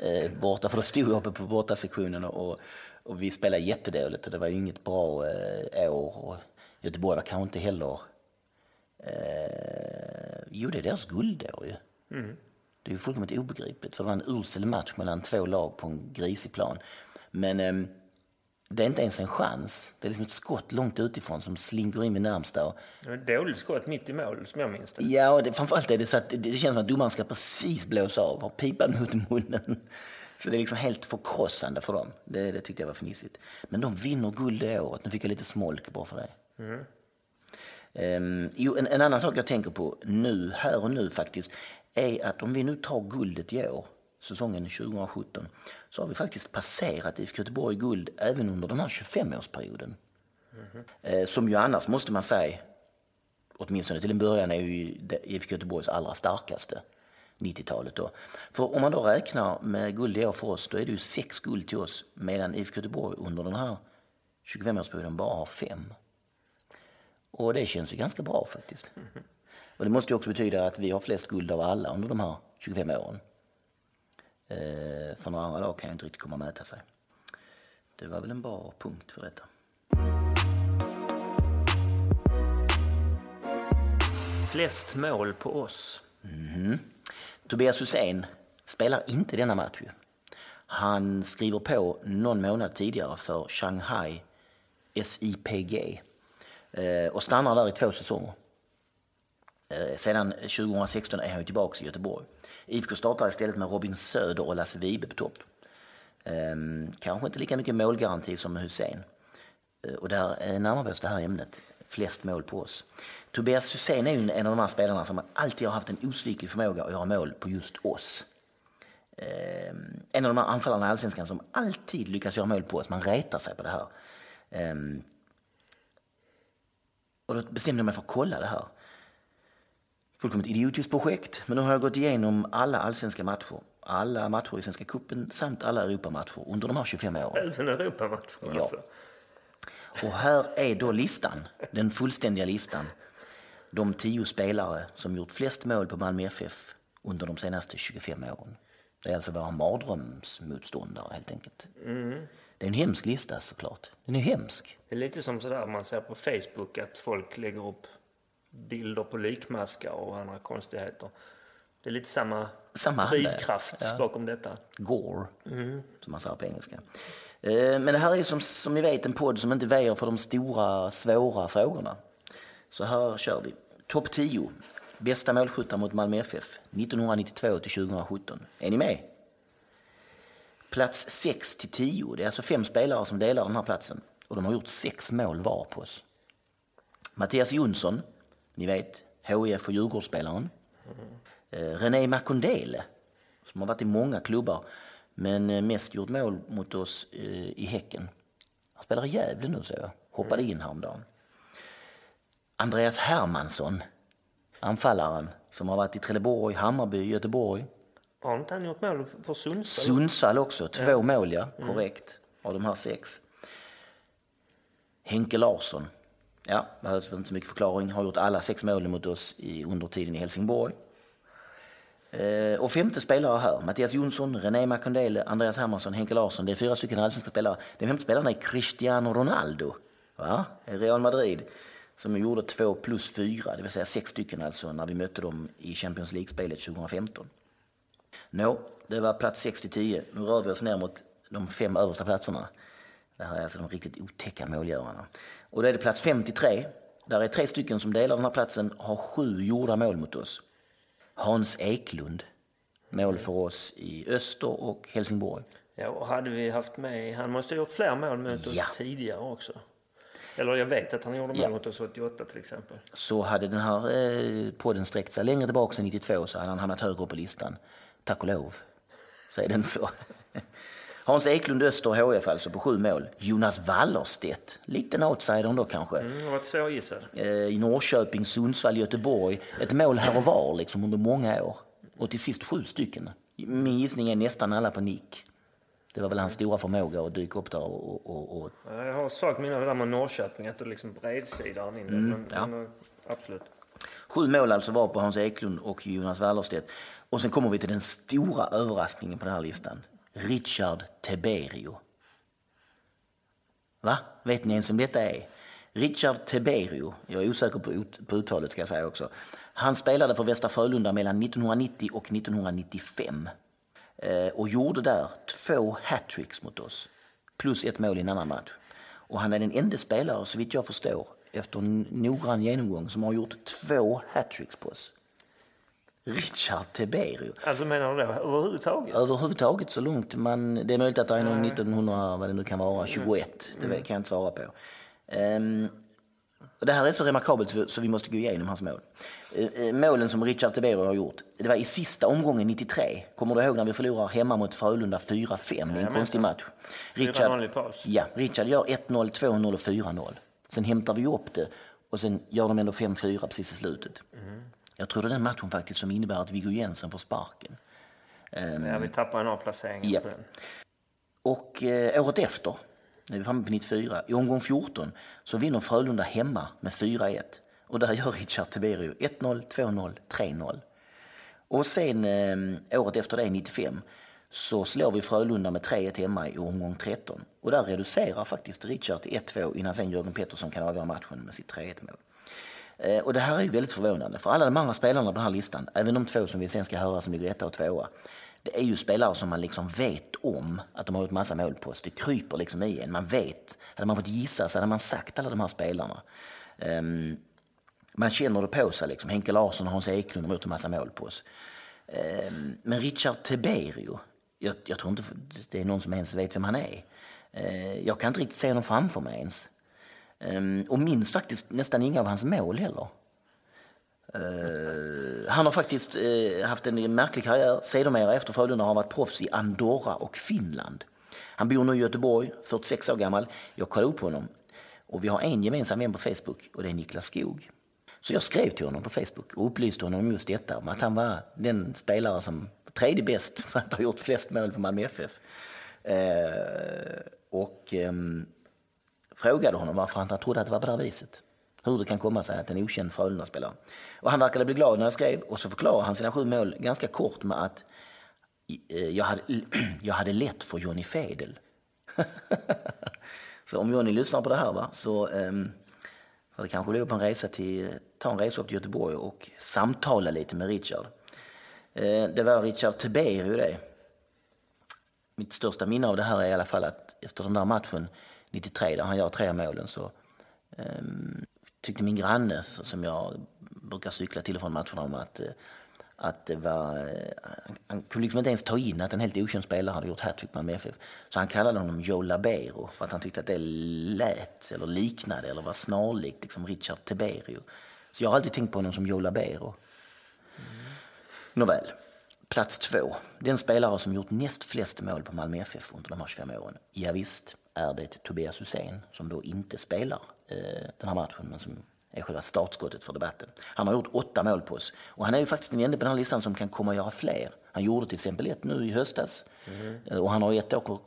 eh, borta, för då stod jag uppe på bortasektionen och, och vi spelade jättedåligt och det var inget bra eh, år. Och Göteborg var kanske inte heller... Eh, jo, det är deras guldår ju. Mm. Det är ju fullkomligt obegripligt, för det var en usel match mellan två lag på en grisig plan. Men eh, det är inte ens en chans. Det är liksom ett skott långt utifrån som slinker in vid närmsta. Dåligt skott mitt i mål som jag minns det. Ja, och det, framförallt är det så att det, det känns som att domaren ska precis blåsa av, har pipan mot munnen. Så det är liksom helt förkrossande för dem. Det, det tyckte jag var fnissigt. Men de vinner guld det året. Nu fick jag lite smolk bara för det. Mm. Um, jo, en, en, annan sak jag tänker på nu, här och nu faktiskt, är att om vi nu tar guldet i år säsongen 2017 så har vi faktiskt passerat IFK Göteborg guld även under den här 25-årsperioden. Mm. Eh, som ju annars måste man säga, åtminstone till en början, är ju IFK Göteborgs allra starkaste. 90-talet då. För om man då räknar med guld i år för oss, då är det ju sex guld till oss medan IFK Göteborg under den här 25-årsperioden bara har fem. Och det känns ju ganska bra faktiskt. Mm. Och det måste ju också betyda att vi har flest guld av alla under de här 25 åren. Eh, för några andra lag kan jag inte riktigt komma och mäta sig. Det var väl en bra punkt för detta. Flest mål på oss. Mm. Tobias Hysén spelar inte denna match. Han skriver på någon månad tidigare för Shanghai SIPG eh, och stannar där i två säsonger. Eh, sedan 2016 är han tillbaka i Göteborg. IFK startar istället med Robin Söder och Lasse Vibe på topp. Ehm, kanske inte lika mycket målgaranti som med Hussein. Eh, och där närmar vi oss det här ämnet, flest mål på oss. Tobias Hussein är ju en av de här spelarna som alltid har haft en osviklig förmåga att göra mål på just oss. Ehm, en av de här anfallarna i Allsvenskan som alltid lyckas göra mål på oss. Man retar sig på det här. Ehm, och då bestämde jag mig för att kolla det här fullkomligt idiotiskt projekt. Men nu har jag gått igenom alla allsvenska matcher, alla matcher i Svenska cupen samt alla Europamatcher under de här 25 åren. Även Europamatcher ja. alltså? Och här är då listan, den fullständiga listan. De tio spelare som gjort flest mål på Malmö FF under de senaste 25 åren. Det är alltså våra mardrömsmotståndare helt enkelt. Mm. Det är en hemsk lista såklart. Den är hemsk. Det är lite som sådär man ser på Facebook att folk lägger upp bilder på likmaskar och andra konstigheter. Det är lite samma, samma drivkraft ja. bakom detta. Gore, mm. som man säger på engelska. Eh, men det här är som, som ni vet en podd som inte väjer för de stora, svåra frågorna. Så här kör vi. Topp 10. bästa målskyttar mot Malmö FF 1992 till 2017. Är ni med? Plats 6 till 10. Det är alltså fem spelare som delar den här platsen. Och de har gjort sex mål var på oss. Mattias Jonsson, ni vet, HIF och Djurgårdsspelaren. Mm. René Makondele, som har varit i många klubbar men eh, mest gjort mål mot oss eh, i Häcken. Han spelar i Gävle nu så jag. Hoppade in häromdagen. Andreas Hermansson, anfallaren som har varit i Trelleborg, Hammarby, Göteborg. Har inte han gjort mål för Sundsvall? Sundsvall också, två ja. mål ja, korrekt, mm. av de här sex. Henke Larsson, ja, behövs inte så mycket förklaring, har gjort alla sex målen mot oss i, under tiden i Helsingborg. Eh, och femte spelare här, Mattias Jonsson, René Makondele, Andreas Hermansson, Henke Larsson. Det är fyra stycken allsvenska spelare. Den femte spelaren är Cristiano Ronaldo, va? Real Madrid, som gjorde två plus fyra, det vill säga sex stycken alltså, när vi mötte dem i Champions League-spelet 2015. Nå, det var plats 6 till 10. Nu rör vi oss ner mot de fem översta platserna. Det här är alltså de riktigt otäcka målgörarna. Och då är det plats 53. Där är tre stycken som delar den här platsen, har sju gjorda mål mot oss. Hans Eklund, mål för oss i Öster och Helsingborg. Ja, och hade vi haft med, han måste ha gjort fler mål mot oss ja. tidigare också. Eller jag vet att han gjorde mål ja. mot oss 88 till exempel. Så hade den här eh, podden sträckt sig längre tillbaka än 92 så hade han hamnat högre upp på listan. Tack och lov. Så är den så. Hans Eklund Öster HF alltså på sju mål. Jonas Wallerstedt, liten outsider då kanske. Mm, varit svårgissad. Eh, I Norrköping, Sundsvall, Göteborg. Ett mål här och var liksom under många år. Och till sist sju stycken. Min gissning är nästan alla på nick. Det var väl hans stora förmåga att dyka upp där och... och, och... Jag har svagt minne av det där med Norrköping, att det liksom bredsidan in mm, men, ja. men, absolut. Sju mål alltså var på Hans Eklund och Jonas Wallerstedt. Och sen kommer vi till den stora överraskningen på den här listan. Richard Teberio. Va? Vet ni ens vem detta är? Richard Teberio, jag är osäker på, ut, på uttalet ska jag säga också. Han spelade för Västra Frölunda mellan 1990 och 1995 eh, och gjorde där två hattricks mot oss, plus ett mål i en annan match. Och han är den enda spelare, så vitt jag förstår, efter en noggrann genomgång som har gjort två hattricks på oss. Richard Teberio. Alltså menar du då överhuvudtaget? Överhuvudtaget så långt man, det är möjligt att det är någon 1900, vad det nu kan vara, 21. Mm. Det kan jag inte svara på. Um, det här är så remarkabelt så vi måste gå igenom hans mål. Uh, målen som Richard Teberio har gjort, det var i sista omgången 93. Kommer du ihåg när vi förlorar hemma mot Frölunda 4-5 i en konstig match? Richard, ja, Richard gör 1-0, 2-0 och 4-0. Sen hämtar vi upp det och sen gör de ändå 5-4 precis i slutet. Jag tror det är den matchen faktiskt som innebär att Viggo Jensen får sparken. Um, ja, vi tappar en avplacering ja. Och eh, året efter, när vi är framme på 94, i omgång 14 så vinner Frölunda hemma med 4-1. Och där gör Richard Tiberio 1-0, 2-0, 3-0. Och sen eh, året efter det, 95, så slår vi Frölunda med 3-1 hemma i omgång 13. Och där reducerar faktiskt Richard till 1-2 innan sen Jörgen Pettersson kan avgöra matchen med sitt 3-1 mål. Eh, och det här är ju väldigt förvånande, för alla de andra spelarna på den här listan, även de två som vi sen ska höra som ligger etta och tvåa, det är ju spelare som man liksom vet om att de har gjort massa mål på. Så det kryper liksom i en. Man vet. Hade man fått gissa så hade man sagt alla de här spelarna. Um, man känner det på sig. Liksom. Henke Larsson och Hans Eklund har gjort en massa mål på oss. Um, men Richard Teberio, jag, jag, tror inte det är någon som ens vet vem han är. Uh, jag kan inte riktigt se honom framför mig ens. Ehm, och minns faktiskt nästan inga av hans mål heller. Uh, han har faktiskt uh, haft en märklig karriär. Sedermera efter Frölunda har han varit proffs i Andorra och Finland. Han bor nu i Göteborg, 46 år gammal. Jag kollade upp honom och vi har en gemensam vän på Facebook och det är Niklas Skog. Så jag skrev till honom på Facebook och upplyste honom om just detta, om att han var den spelare som tredje bäst för att ha gjort flest mål på Malmö FF. Uh, eh, och um, frågade honom varför han trodde att det var på det här viset. Hur det kan komma sig att en okänd Frölunda-spelare. Och han verkade bli glad när jag skrev och så förklarade han sina sju mål ganska kort med att eh, jag hade, jag hade lätt för Johnny Fedel. så om Johnny lyssnar på det här va, så ehm, um, får det kanske bli upp en resa till, ta en resa upp till Göteborg och samtala lite med Richard. Uh, det var Richard Teberio det. Mitt största minne av det här är i alla fall att efter den där matchen 93 där han gör tre målen så eh, tyckte min granne som jag brukar cykla till och från matcherna om att, eh, att det var, eh, han kunde liksom inte ens ta in att en helt okänd spelare hade gjort hattrick med FF. Så han kallade honom Joe Labero för att han tyckte att det lät eller liknade eller var snarlikt liksom Richard Teberio. Så jag har alltid tänkt på honom som Joe Labero. Mm. Nåväl, plats två. Den spelare som gjort näst flest mål på Malmö FF under de här 25 åren. Ja, visst är det Tobias Hysén som då inte spelar eh, den här matchen men som är själva startskottet för debatten. Han har gjort åtta mål på oss och han är ju faktiskt den enda på den här listan som kan komma att göra fler. Han gjorde till exempel ett nu i höstas mm. och han har ett år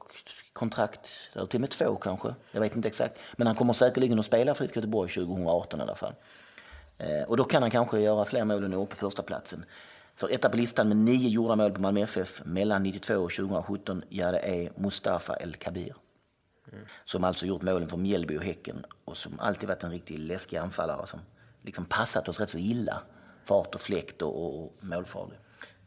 kontrakt, eller till och med två kanske, jag vet inte exakt. Men han kommer säkerligen att spela för IFK Göteborg 2018 i alla fall. Eh, och då kan han kanske göra fler mål än på första platsen. För etta på listan med nio gjorda mål på Malmö FF mellan 92 och 2017, ja det är Mustafa El Kabir. Som alltså gjort målen för Mjällby och Häcken och som alltid varit en riktigt läskig anfallare som liksom passat oss rätt så illa. Fart och fläkt och, och målfarlig.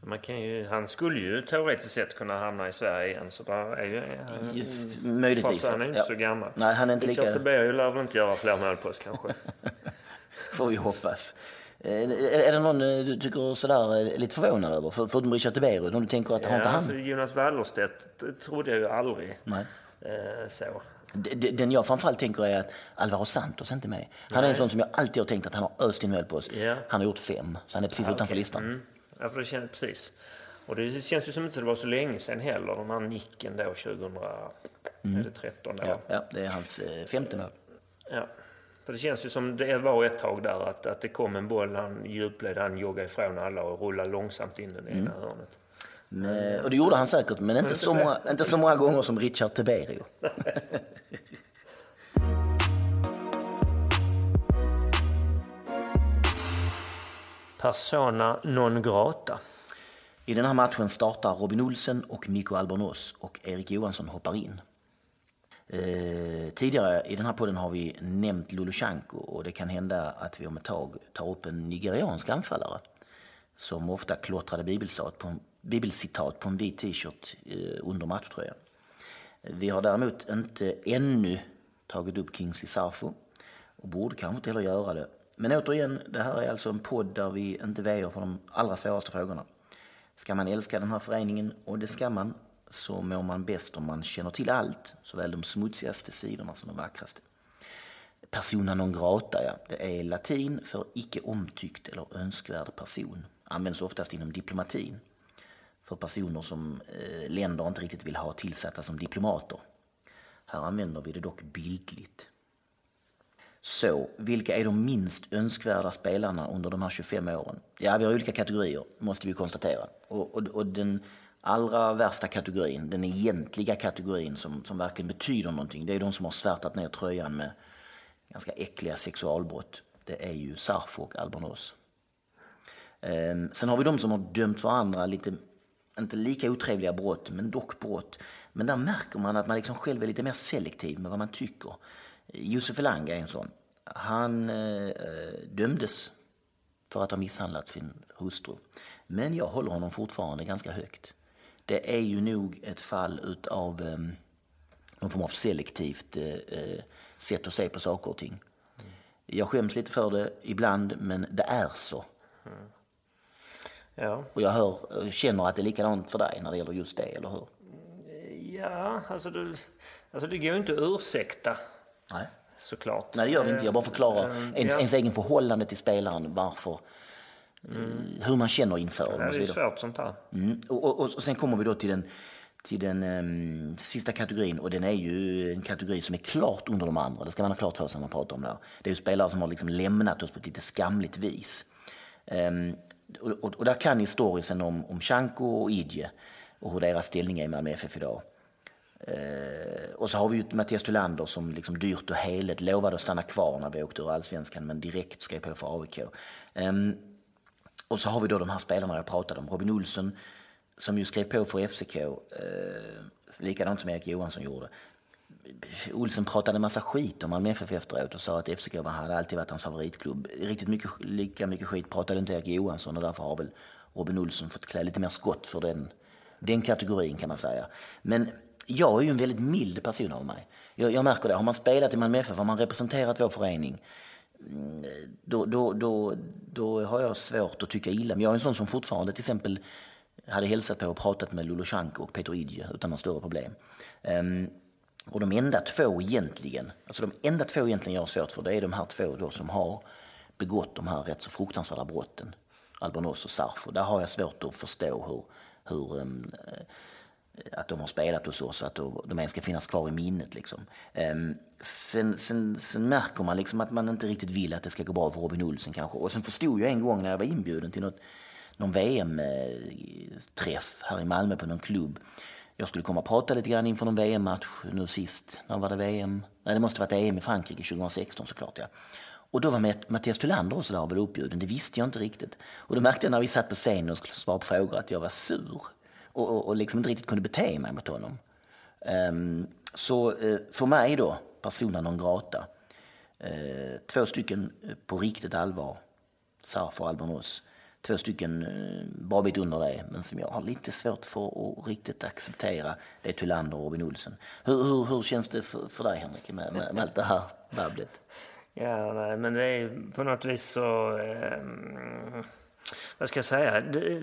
Man kan ju, han skulle ju teoretiskt sett kunna hamna i Sverige igen. Så bara är ju, han, Just, möjligtvis. han är inte ja. så gammal. Nej, han är inte lika... Richard lär väl inte göra fler mål på oss kanske. Får vi hoppas. Eh, är det någon eh, du tycker sådär är lite förvånad över? Förutom Richard Tiberius, om du tänker att ja, har inte han... Alltså, Jonas Wallerstedt trodde jag ju aldrig. Nej. Eh, så. Den jag framförallt tänker är att Alvaro Santos är inte med. Han Nej. är en sån som jag alltid har tänkt att han har öst in på oss. Ja. Han har gjort fem, så han är precis ja, utanför okay. listan. Mm. Ja, för det känns precis. Och det känns ju som inte det var så länge sedan heller, den här nicken då 2013. Mm. Ja, ja, det är hans femte mål. Ja. För det känns ju som det var ett tag där att, att det kom en boll, han djupled, han joggade ifrån alla och rullade långsamt in den i mm. ena hörnet. Men, och det gjorde han säkert, men inte så många, inte så många gånger som Richard Teberio. Persona non grata. I den här matchen startar Robin Olsen och Mikko Albornoz och Erik Johansson hoppar in. Eh, tidigare i den här podden har vi nämnt Lulushanko och det kan hända att vi om ett tag tar upp en nigeriansk anfallare som ofta klottrade bibelcitat på, bibelcitat på en vit t-shirt eh, under matchtröjan. Vi har däremot inte ännu tagit upp Kingsley Sarfo och borde kanske inte heller göra det. Men återigen, det här är alltså en podd där vi inte väjer för de allra svåraste frågorna. Ska man älska den här föreningen, och det ska man, så mår man bäst om man känner till allt, såväl de smutsigaste sidorna som de vackraste. Persona non grata, ja. det är latin för icke omtyckt eller önskvärd person. Används oftast inom diplomatin för personer som eh, länder inte riktigt vill ha tillsatta som diplomater. Här använder vi det dock bildligt. Så, vilka är de minst önskvärda spelarna under de här 25 åren? Ja, vi har olika kategorier, måste vi konstatera. Och, och, och den allra värsta kategorin, den egentliga kategorin som, som verkligen betyder någonting, det är de som har svärtat ner tröjan med ganska äckliga sexualbrott. Det är ju Sarfo och Albornoz. Ehm, sen har vi de som har dömt varandra lite, inte lika otrevliga brott, men dock brott. Men där märker man att man liksom själv är lite mer selektiv med vad man tycker. Josef Elanga är en sån. Han eh, dömdes för att ha misshandlat sin hustru. Men jag håller honom fortfarande ganska högt det är ju nog ett fall utav eh, någon form av selektivt eh, eh, sätt att se på saker och ting. Jag skäms lite för det ibland, men det är så. Mm. Ja. Och jag hör, känner att det är likadant för dig när det gäller just det, eller hur? Ja, alltså, du, alltså det går ju inte att ursäkta. Nej. Såklart. Nej, det gör det inte. Jag bara förklarar mm, ens, ja. ens egen förhållande till spelaren, varför Mm. Hur man känner inför den. Det är svårt sånt här. Mm. Och, och, och, sen kommer vi då till den, till den um, sista kategorin och den är ju en kategori som är klart under de andra. Det ska man ha klart för sig när man pratar om det här. Det är ju spelare som har liksom lämnat oss på ett lite skamligt vis. Um, och, och, där kan historien om, om Chanko och Idje och hur deras ställning är i Malmö FF idag. Eh, och så har vi ju Mattias Thulander som liksom dyrt och heligt lovade att stanna kvar när vi åkte ur allsvenskan men direkt skrev på för AIK. Eh, och så har vi då de här spelarna jag pratade om. Robin Olsson som ju skrev på för FCK, eh, likadant som Erik Johansson gjorde. Olsen pratade en massa skit om Malmö FF efteråt och sa att FCK hade alltid varit hans favoritklubb. Riktigt mycket, lika mycket skit pratade inte Erik Johansson och därför har väl Robin Olsson fått klä lite mer skott för den, den kategorin kan man säga. Men jag är ju en väldigt mild person av mig. Jag, jag märker det. Har man spelat i Malmö FF, har man representerat vår förening då, då, då, då har jag svårt att tycka illa. Men jag är en sån som fortfarande till exempel hade hälsat på och pratat med Lulushanko och Peter Idje utan några större problem. Um, och de enda två egentligen, alltså de enda två egentligen jag har svårt för det är de här två då som har begått de här rätt så fruktansvärda brotten. Albanos och Sarfo. Där har jag svårt att förstå hur, hur um, att de har spelat hos oss och att de ens ska finnas kvar i minnet. Liksom. Um, sen, sen, sen, märker man liksom att man inte riktigt vill att det ska gå bra för Robin Olsen kanske. Och sen förstod jag en gång när jag var inbjuden till något, någon VM-träff eh, här i Malmö på någon klubb. Jag skulle komma och prata lite grann inför någon VM-match nu sist. När var det VM? Nej, det måste varit EM i Frankrike 2016 såklart. Ja. Och då var Mattias Thulander också där och var uppbjuden. Det visste jag inte riktigt. Och då märkte jag när vi satt på scenen och skulle svara på frågor att jag var sur. Och, och, och liksom inte riktigt kunde bete mig mot honom. Um, så uh, för mig då, persona non grata. Uh, två stycken eh, på riktigt allvar. Sarf och Albornoz. Två stycken uh, bra bit under det, men som jag har lite svårt för att riktigt acceptera. Det är Thulander och Robin Olsen. Hur, hur, hur känns det för, för dig Henrik med, med, med allt det här babblet? Ja, nej, men det är på något vis så... Eh, vad ska jag säga? Det,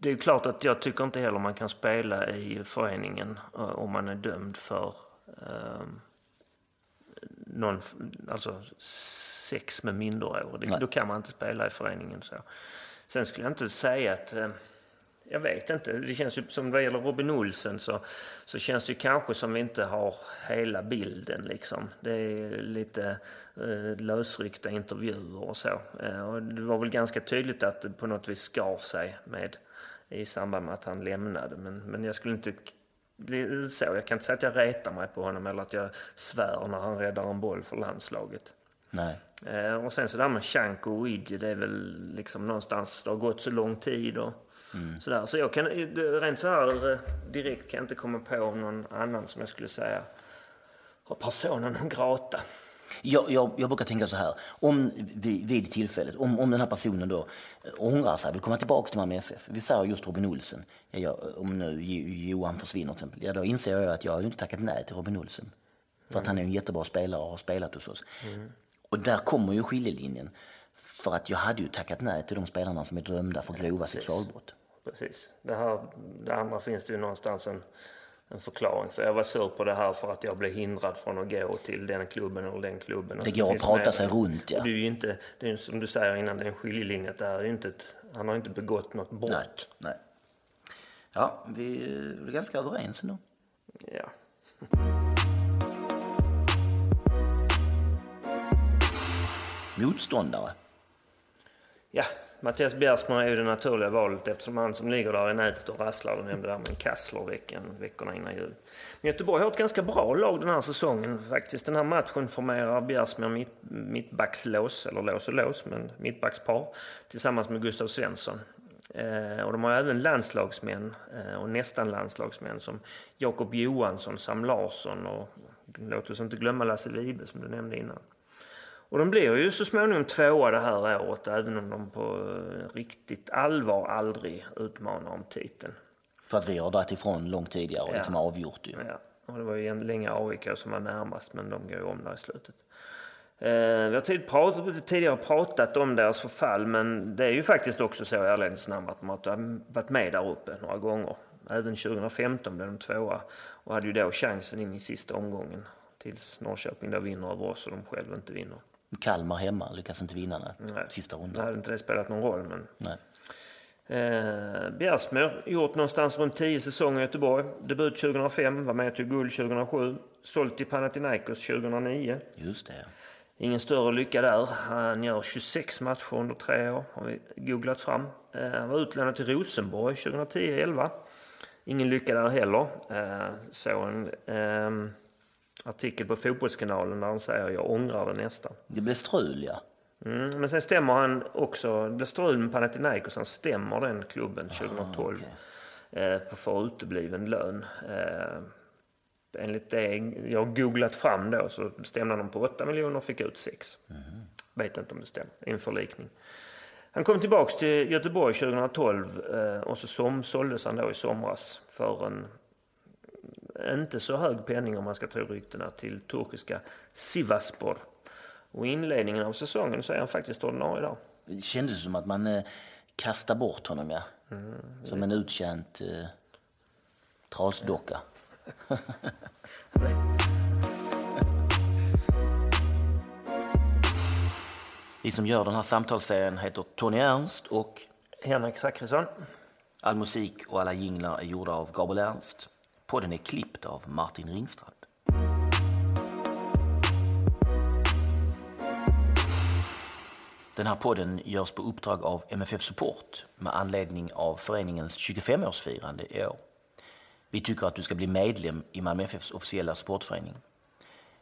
det är klart att jag tycker inte heller man kan spela i föreningen eh, om man är dömd för eh, någon, alltså sex med minderårig. Då kan man inte spela i föreningen. så. Sen skulle jag inte säga att eh, jag vet inte. Det känns ju som vad gäller Robin Olsen så, så känns det kanske som vi inte har hela bilden liksom. Det är lite eh, lösryckta intervjuer och så. Eh, och det var väl ganska tydligt att det på något vis skar sig med i samband med att han lämnade. Men, men jag skulle inte så. Jag kan inte säga att jag retar mig på honom eller att jag svär när han räddar en boll för landslaget. Nej. Eh, och sen så där med Shanko och Idje, det är väl liksom någonstans, det har gått så lång tid och Mm. Sådär. Så jag kan, rent så här eh, direkt kan jag inte komma på någon annan som jag skulle säga har personen non grata. Jag, jag, jag brukar tänka så här, om vid, vid tillfället, om, om den här personen då eh, ångrar sig, vill komma tillbaka till Malmö FF. Vi säger just Robin Olsen, ja, om nu Johan försvinner till exempel, ja då inser jag att jag har inte tackat nej till Robin Olsen. För att han är en jättebra spelare och har spelat hos oss. Mm. Och där kommer ju skiljelinjen. För att jag hade ju tackat nej till de spelarna som är dömda för grova sexualbrott precis. Det, här, det andra finns det ju någonstans en, en förklaring för. Jag var sur på det här för att jag blev hindrad från att gå till den klubben eller den klubben. Det går att prata sig runt ja. Det är ju inte, det är som du säger innan, det är en skiljelinje. Det är inte ett, han har inte begått något brott. Nej, nej. Ja, vi är ganska överens ändå. Ja. Motståndare? Ja, Mattias Bjärsman är ju det naturliga valet eftersom han som ligger där i nätet och rasslar, du nämnde det med Kassler veckan, veckorna innan jul. Men Göteborg har ett ganska bra lag den här säsongen faktiskt. Den här matchen formerar Bjärsman mitt, mittbackslås, eller lås och lås, men mittbackspar tillsammans med Gustav Svensson. Eh, och de har även landslagsmän eh, och nästan landslagsmän som Jakob Johansson, Sam Larsson och låt oss inte glömma Lasse Vibe som du nämnde innan. Och de blir ju så småningom tvåa det här året även om de på eh, riktigt allvar aldrig utmanar om titeln. För att vi har dragit ifrån långt tidigare och ja. liksom avgjort ju. Ja, och det var ju länge AIK som var närmast men de går ju om där i slutet. Eh, vi har tid tidigare pratat om deras förfall men det är ju faktiskt också så i ärlighetens namn att de har varit med där uppe några gånger. Även 2015 blev de tvåa och hade ju då chansen in i sista omgången tills Norrköping då vinner över oss och de själva inte vinner. Kalmar hemma lyckas inte vinna den sista rundan. Det hade inte det spelat någon roll. Men... Nej. Eh, Bjärsmyr, gjort någonstans runt 10 säsonger i Göteborg. Debut 2005, var med till guld 2007. Sålt till Panathinaikos 2009. Just det. Ingen större lycka där. Han gör 26 matcher under tre år, har vi googlat fram. Eh, han var utlånad till Rosenborg 2010-11. Ingen lycka där heller. Eh, så en... Eh, artikel på Fotbollskanalen där han säger jag ångrar det nästan. Det blev strul ja. Mm, men sen stämmer han också, det blev strul med Panathinaikos, han stämmer den klubben 2012 ah, okay. eh, på för utebliven lön. Eh, enligt det jag har googlat fram då så stämde han på 8 miljoner och fick ut 6. Mm. Vet inte om det stämmer, en förlikning. Han kom tillbaks till Göteborg 2012 eh, och så som, såldes han då i somras för en inte så hög penning om man ska tro ryktena till turkiska Sivaspor. Och i inledningen av säsongen så är han faktiskt ordinarie där. Det kändes som att man eh, kastar bort honom, ja. Som en uttjänt eh, trasdocka. Vi som gör den här samtalsserien heter Tony Ernst och Henrik Zackrisson. all musik och alla jinglar är gjorda av Gabriel Ernst. Podden är klippt av Martin Ringstrand. Den här podden görs på uppdrag av MFF Support med anledning av föreningens 25-årsfirande i år. Vi tycker att du ska bli medlem i Malmö FFs officiella supportförening.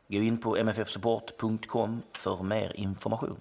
Gå in på mffsupport.com för mer information.